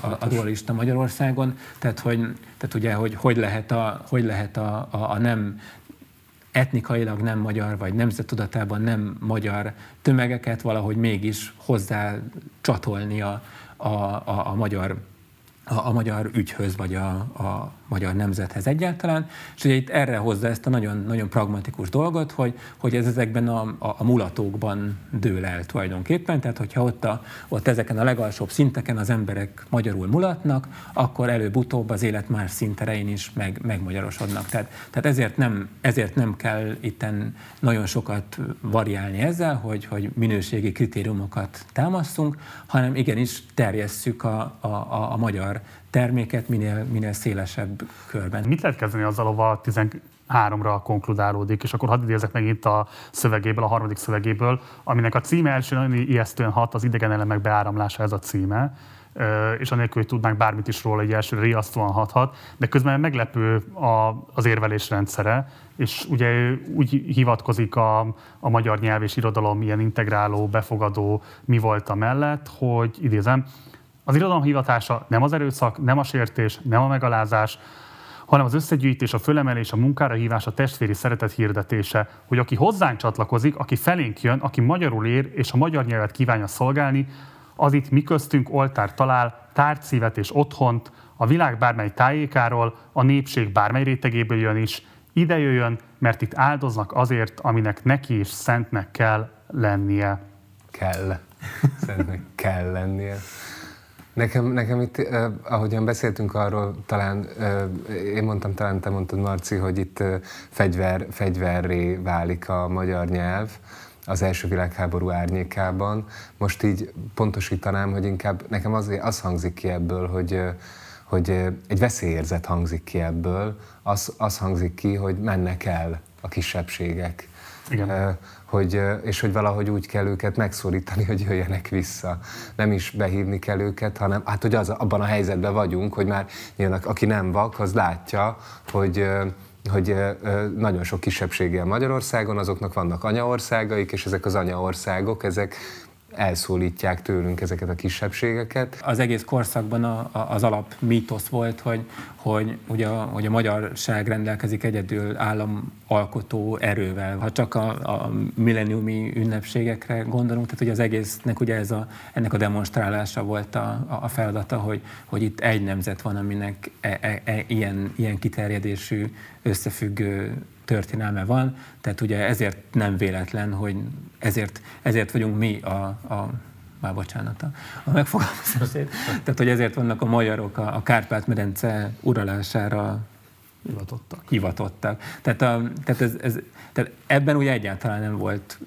a, a dualista Magyarországon, tehát hogy, tehát ugye, hogy hogy lehet a, hogy lehet a, a, a nem etnikailag nem magyar, vagy nemzettudatában nem magyar tömegeket valahogy mégis hozzá csatolni a, a, a, a magyar a, a magyar ügyhöz, vagy a, a magyar nemzethez egyáltalán, és ugye itt erre hozza ezt a nagyon, nagyon pragmatikus dolgot, hogy, hogy ez ezekben a, a, a mulatókban dől el tulajdonképpen, tehát hogyha ott, a, ott ezeken a legalsóbb szinteken az emberek magyarul mulatnak, akkor előbb-utóbb az élet más szinterein is meg, megmagyarosodnak. Tehát, tehát ezért, nem, ezért nem kell itten nagyon sokat variálni ezzel, hogy, hogy minőségi kritériumokat támasztunk, hanem igenis terjesszük a, a, a, a magyar terméket minél, minél szélesebb körben. Mit lehet kezdeni azzal, ahol 13-ra konkludálódik, és akkor hadd idézek megint a szövegéből, a harmadik szövegéből, aminek a címe első nagyon ijesztően hat, az idegen elemek beáramlása ez a címe, és anélkül, hogy tudnánk bármit is róla, egy elsőre riasztóan hathat, de közben meglepő a, az érvelés rendszere, és ugye úgy hivatkozik a, a magyar nyelv és irodalom ilyen integráló, befogadó mi volt a mellett, hogy idézem, az irodalom hivatása nem az erőszak, nem a sértés, nem a megalázás, hanem az összegyűjtés, a fölemelés, a munkára hívás, a testvéri szeretet hirdetése, hogy aki hozzánk csatlakozik, aki felénk jön, aki magyarul ér és a magyar nyelvet kívánja szolgálni, az itt mi köztünk oltár talál, tárgyszívet és otthont, a világ bármely tájékáról, a népség bármely rétegéből jön is, ide jöjjön, mert itt áldoznak azért, aminek neki is szentnek kell lennie. Kell. Szentnek kell lennie. Nekem, nekem itt, eh, ahogyan beszéltünk arról, talán eh, én mondtam, talán te mondtad, Marci, hogy itt eh, fegyver, fegyverré válik a magyar nyelv az első világháború árnyékában. Most így pontosítanám, hogy inkább nekem az, az hangzik ki ebből, hogy, hogy egy veszélyérzet hangzik ki ebből, az, az hangzik ki, hogy mennek el a kisebbségek. Igen. Hogy, és hogy valahogy úgy kell őket megszólítani, hogy jöjjenek vissza. Nem is behívni kell őket, hanem hát, hogy az, abban a helyzetben vagyunk, hogy már nyilván aki nem vak, az látja, hogy hogy nagyon sok kisebbsége Magyarországon, azoknak vannak anyaországaik, és ezek az anyaországok, ezek elszólítják tőlünk ezeket a kisebbségeket. Az egész korszakban a, a, az alap mítosz volt, hogy, hogy, ugye hogy a magyarság rendelkezik egyedül államalkotó erővel. Ha csak a, a milleniumi ünnepségekre gondolunk, tehát hogy az egésznek ugye ez a, ennek a demonstrálása volt a, a feladata, hogy, hogy itt egy nemzet van, aminek e, e, e, ilyen, ilyen kiterjedésű, összefüggő történelme van, tehát ugye ezért nem véletlen, hogy ezért, ezért vagyunk mi a, a már bocsánat a, megfogalmazásért. Tehát, hogy ezért vannak a magyarok a, a Kárpát-medence uralására hivatottak. hivatottak. Tehát, a, tehát, ez, ez, tehát ebben ugye egyáltalán nem volt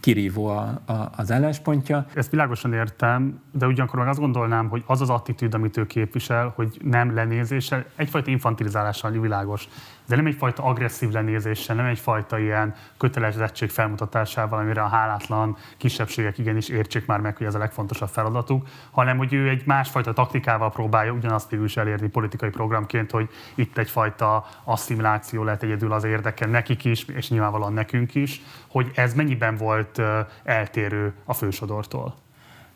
kirívó a, a, az álláspontja. Ezt világosan értem, de ugyanakkor meg azt gondolnám, hogy az az attitűd, amit ő képvisel, hogy nem lenézéssel, egyfajta infantilizálással világos de nem egyfajta agresszív lenézéssel, nem egyfajta ilyen kötelezettség felmutatásával, amire a hálátlan kisebbségek igenis értsék már meg, hogy ez a legfontosabb feladatuk, hanem hogy ő egy másfajta taktikával próbálja ugyanazt is elérni politikai programként, hogy itt egyfajta asszimiláció lehet egyedül az érdeke nekik is, és nyilvánvalóan nekünk is, hogy ez mennyiben volt eltérő a fősodortól.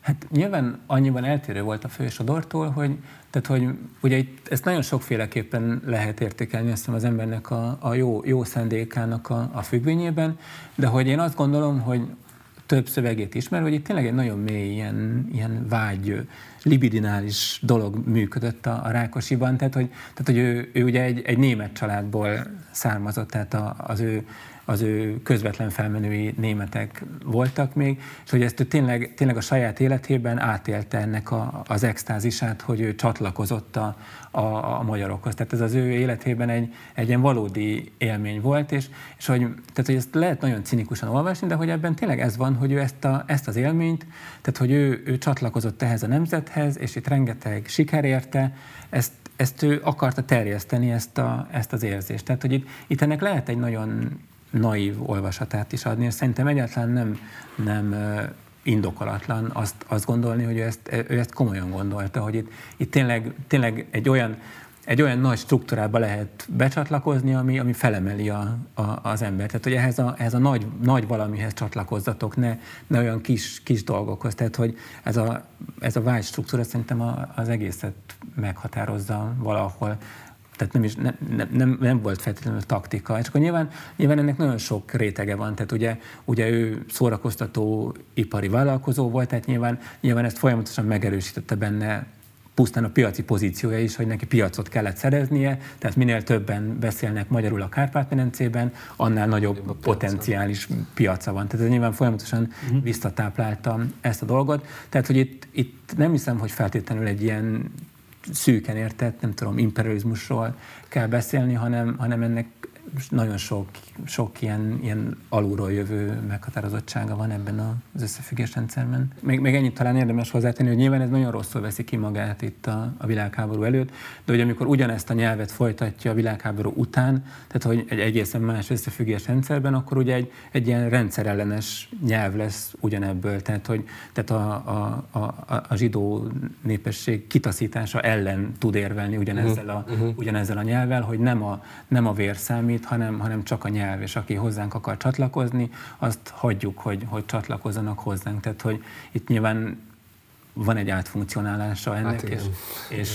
Hát nyilván annyiban eltérő volt a fősodortól, hogy, tehát, hogy ugye itt, ezt nagyon sokféleképpen lehet értékelni azt az embernek a, a jó, jó szendékának a, a függvényében, de hogy én azt gondolom, hogy több szövegét ismer, hogy itt tényleg egy nagyon mély ilyen, ilyen vágy, libidinális dolog működött a, a Rákosiban, tehát hogy, tehát, hogy ő, ő ugye egy, egy német családból származott, tehát a, az ő az ő közvetlen felmenői németek voltak még, és hogy ezt tényleg, tényleg a saját életében átélte ennek a, az extázisát, hogy ő csatlakozott a, a, a magyarokhoz. Tehát ez az ő életében egy, egy ilyen valódi élmény volt, és, és hogy, tehát, hogy ezt lehet nagyon cinikusan olvasni, de hogy ebben tényleg ez van, hogy ő ezt, a, ezt az élményt, tehát hogy ő, ő csatlakozott ehhez a nemzethez, és itt rengeteg siker érte, ezt, ezt ő akarta terjeszteni, ezt, a, ezt az érzést. Tehát, hogy itt, itt ennek lehet egy nagyon naív olvasatát is adni, és szerintem egyáltalán nem, nem indokolatlan azt, azt gondolni, hogy ő ezt, ő ezt komolyan gondolta, hogy itt, itt tényleg, tényleg egy olyan egy olyan nagy struktúrába lehet becsatlakozni, ami, ami felemeli a, a, az embert. Tehát, hogy ehhez a, ehhez a nagy, nagy valamihez csatlakozzatok, ne, ne olyan kis, kis dolgokhoz. Tehát, hogy ez a, ez a vágy struktúra szerintem a, az egészet meghatározza valahol tehát nem, is, nem, nem, nem volt feltétlenül taktika. És akkor nyilván, nyilván ennek nagyon sok rétege van. Tehát ugye, ugye ő szórakoztató ipari vállalkozó volt, tehát nyilván, nyilván ezt folyamatosan megerősítette benne pusztán a piaci pozíciója is, hogy neki piacot kellett szereznie, tehát minél többen beszélnek magyarul a Kárpát-medencében, annál nagyobb a potenciális piaca van. Tehát ez nyilván folyamatosan uh-huh. visszatáplálta ezt a dolgot. Tehát, hogy itt, itt nem hiszem, hogy feltétlenül egy ilyen szűken értett, nem tudom, imperializmusról kell beszélni, hanem, hanem ennek nagyon sok, sok ilyen, ilyen alulról jövő meghatározottsága van ebben az összefüggés rendszerben. Még, még ennyit talán érdemes hozzátenni, hogy nyilván ez nagyon rosszul veszi ki magát itt a, a világháború előtt, de hogy amikor ugyanezt a nyelvet folytatja a világháború után, tehát hogy egy egészen más összefüggés rendszerben, akkor ugye egy, egy ilyen rendszerellenes nyelv lesz ugyanebből, tehát hogy tehát a, a, a, a zsidó népesség kitaszítása ellen tud érvelni ugyanezzel a, uh-huh. ugyanezzel a nyelvvel, hogy nem a, nem a vér számít, hanem, hanem csak a nyelv, és aki hozzánk akar csatlakozni, azt hagyjuk, hogy, hogy csatlakozzanak hozzánk. Tehát, hogy itt nyilván van egy átfunkcionálása ennek, hát és, és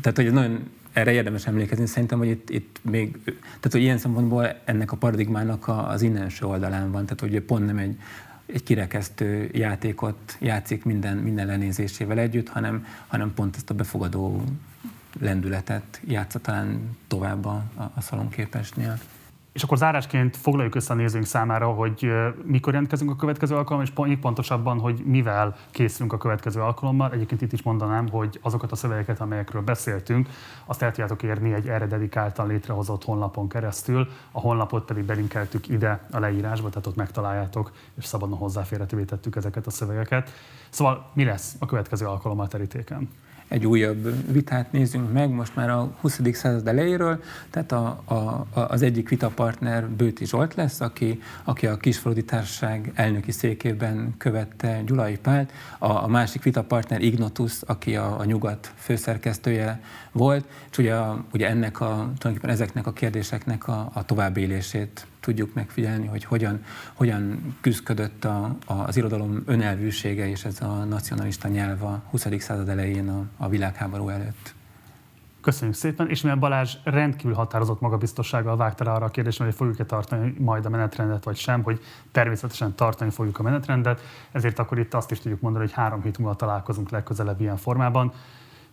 tehát, hogy nagyon erre érdemes emlékezni, szerintem, hogy itt, itt még, tehát hogy ilyen szempontból ennek a paradigmának az innenső oldalán van, tehát hogy pont nem egy, egy kirekesztő játékot játszik minden, minden lenézésével együtt, hanem, hanem pont ezt a befogadó lendületet játsza talán tovább a, a szalonképesnél. És akkor zárásként foglaljuk össze a nézőink számára, hogy mikor jelentkezünk a következő alkalommal, és még pontosabban, hogy mivel készülünk a következő alkalommal. Egyébként itt is mondanám, hogy azokat a szövegeket, amelyekről beszéltünk, azt el tudjátok érni egy erre dedikáltan létrehozott honlapon keresztül. A honlapot pedig belinkeltük ide a leírásba, tehát ott megtaláljátok, és szabadon hozzáférhetővé tettük ezeket a szövegeket. Szóval mi lesz a következő alkalommal terítéken? Egy újabb vitát nézzünk meg, most már a 20. század elejéről, tehát a, a, az egyik vitapartner Bőti Zsolt lesz, aki, aki a Kisfaludi Társaság elnöki székében követte Gyulai Pált, a, a másik vitapartner Ignotus, aki a, a nyugat főszerkesztője volt, és ugye, a, ugye ennek a, tulajdonképpen ezeknek a kérdéseknek a, a továbbélését tudjuk megfigyelni, hogy hogyan, hogyan küzdködött a, a, az irodalom önelvűsége és ez a nacionalista nyelv a 20. század elején a, a világháború előtt. Köszönjük szépen, és mivel Balázs rendkívül határozott magabiztossággal vágta rá arra a kérdésre, hogy fogjuk-e tartani majd a menetrendet, vagy sem, hogy természetesen tartani fogjuk a menetrendet, ezért akkor itt azt is tudjuk mondani, hogy három hét múlva találkozunk legközelebb ilyen formában.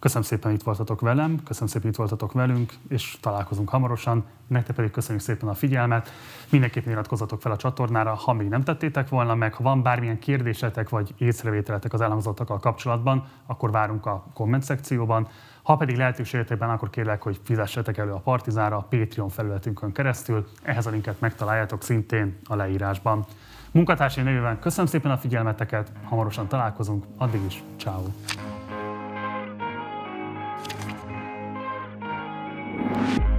Köszönöm szépen, itt voltatok velem, köszönöm szépen, itt voltatok velünk, és találkozunk hamarosan. Nektek pedig köszönjük szépen a figyelmet. Mindenképpen iratkozzatok fel a csatornára, ha még nem tettétek volna meg. Ha van bármilyen kérdésetek vagy észrevételetek az elhangzottakkal kapcsolatban, akkor várunk a komment szekcióban. Ha pedig lehetőségetekben, akkor kérlek, hogy fizessetek elő a Partizára a Patreon felületünkön keresztül. Ehhez a linket megtaláljátok szintén a leírásban. Munkatársai nevében köszönöm szépen a figyelmeteket, hamarosan találkozunk, addig is, ciao. You.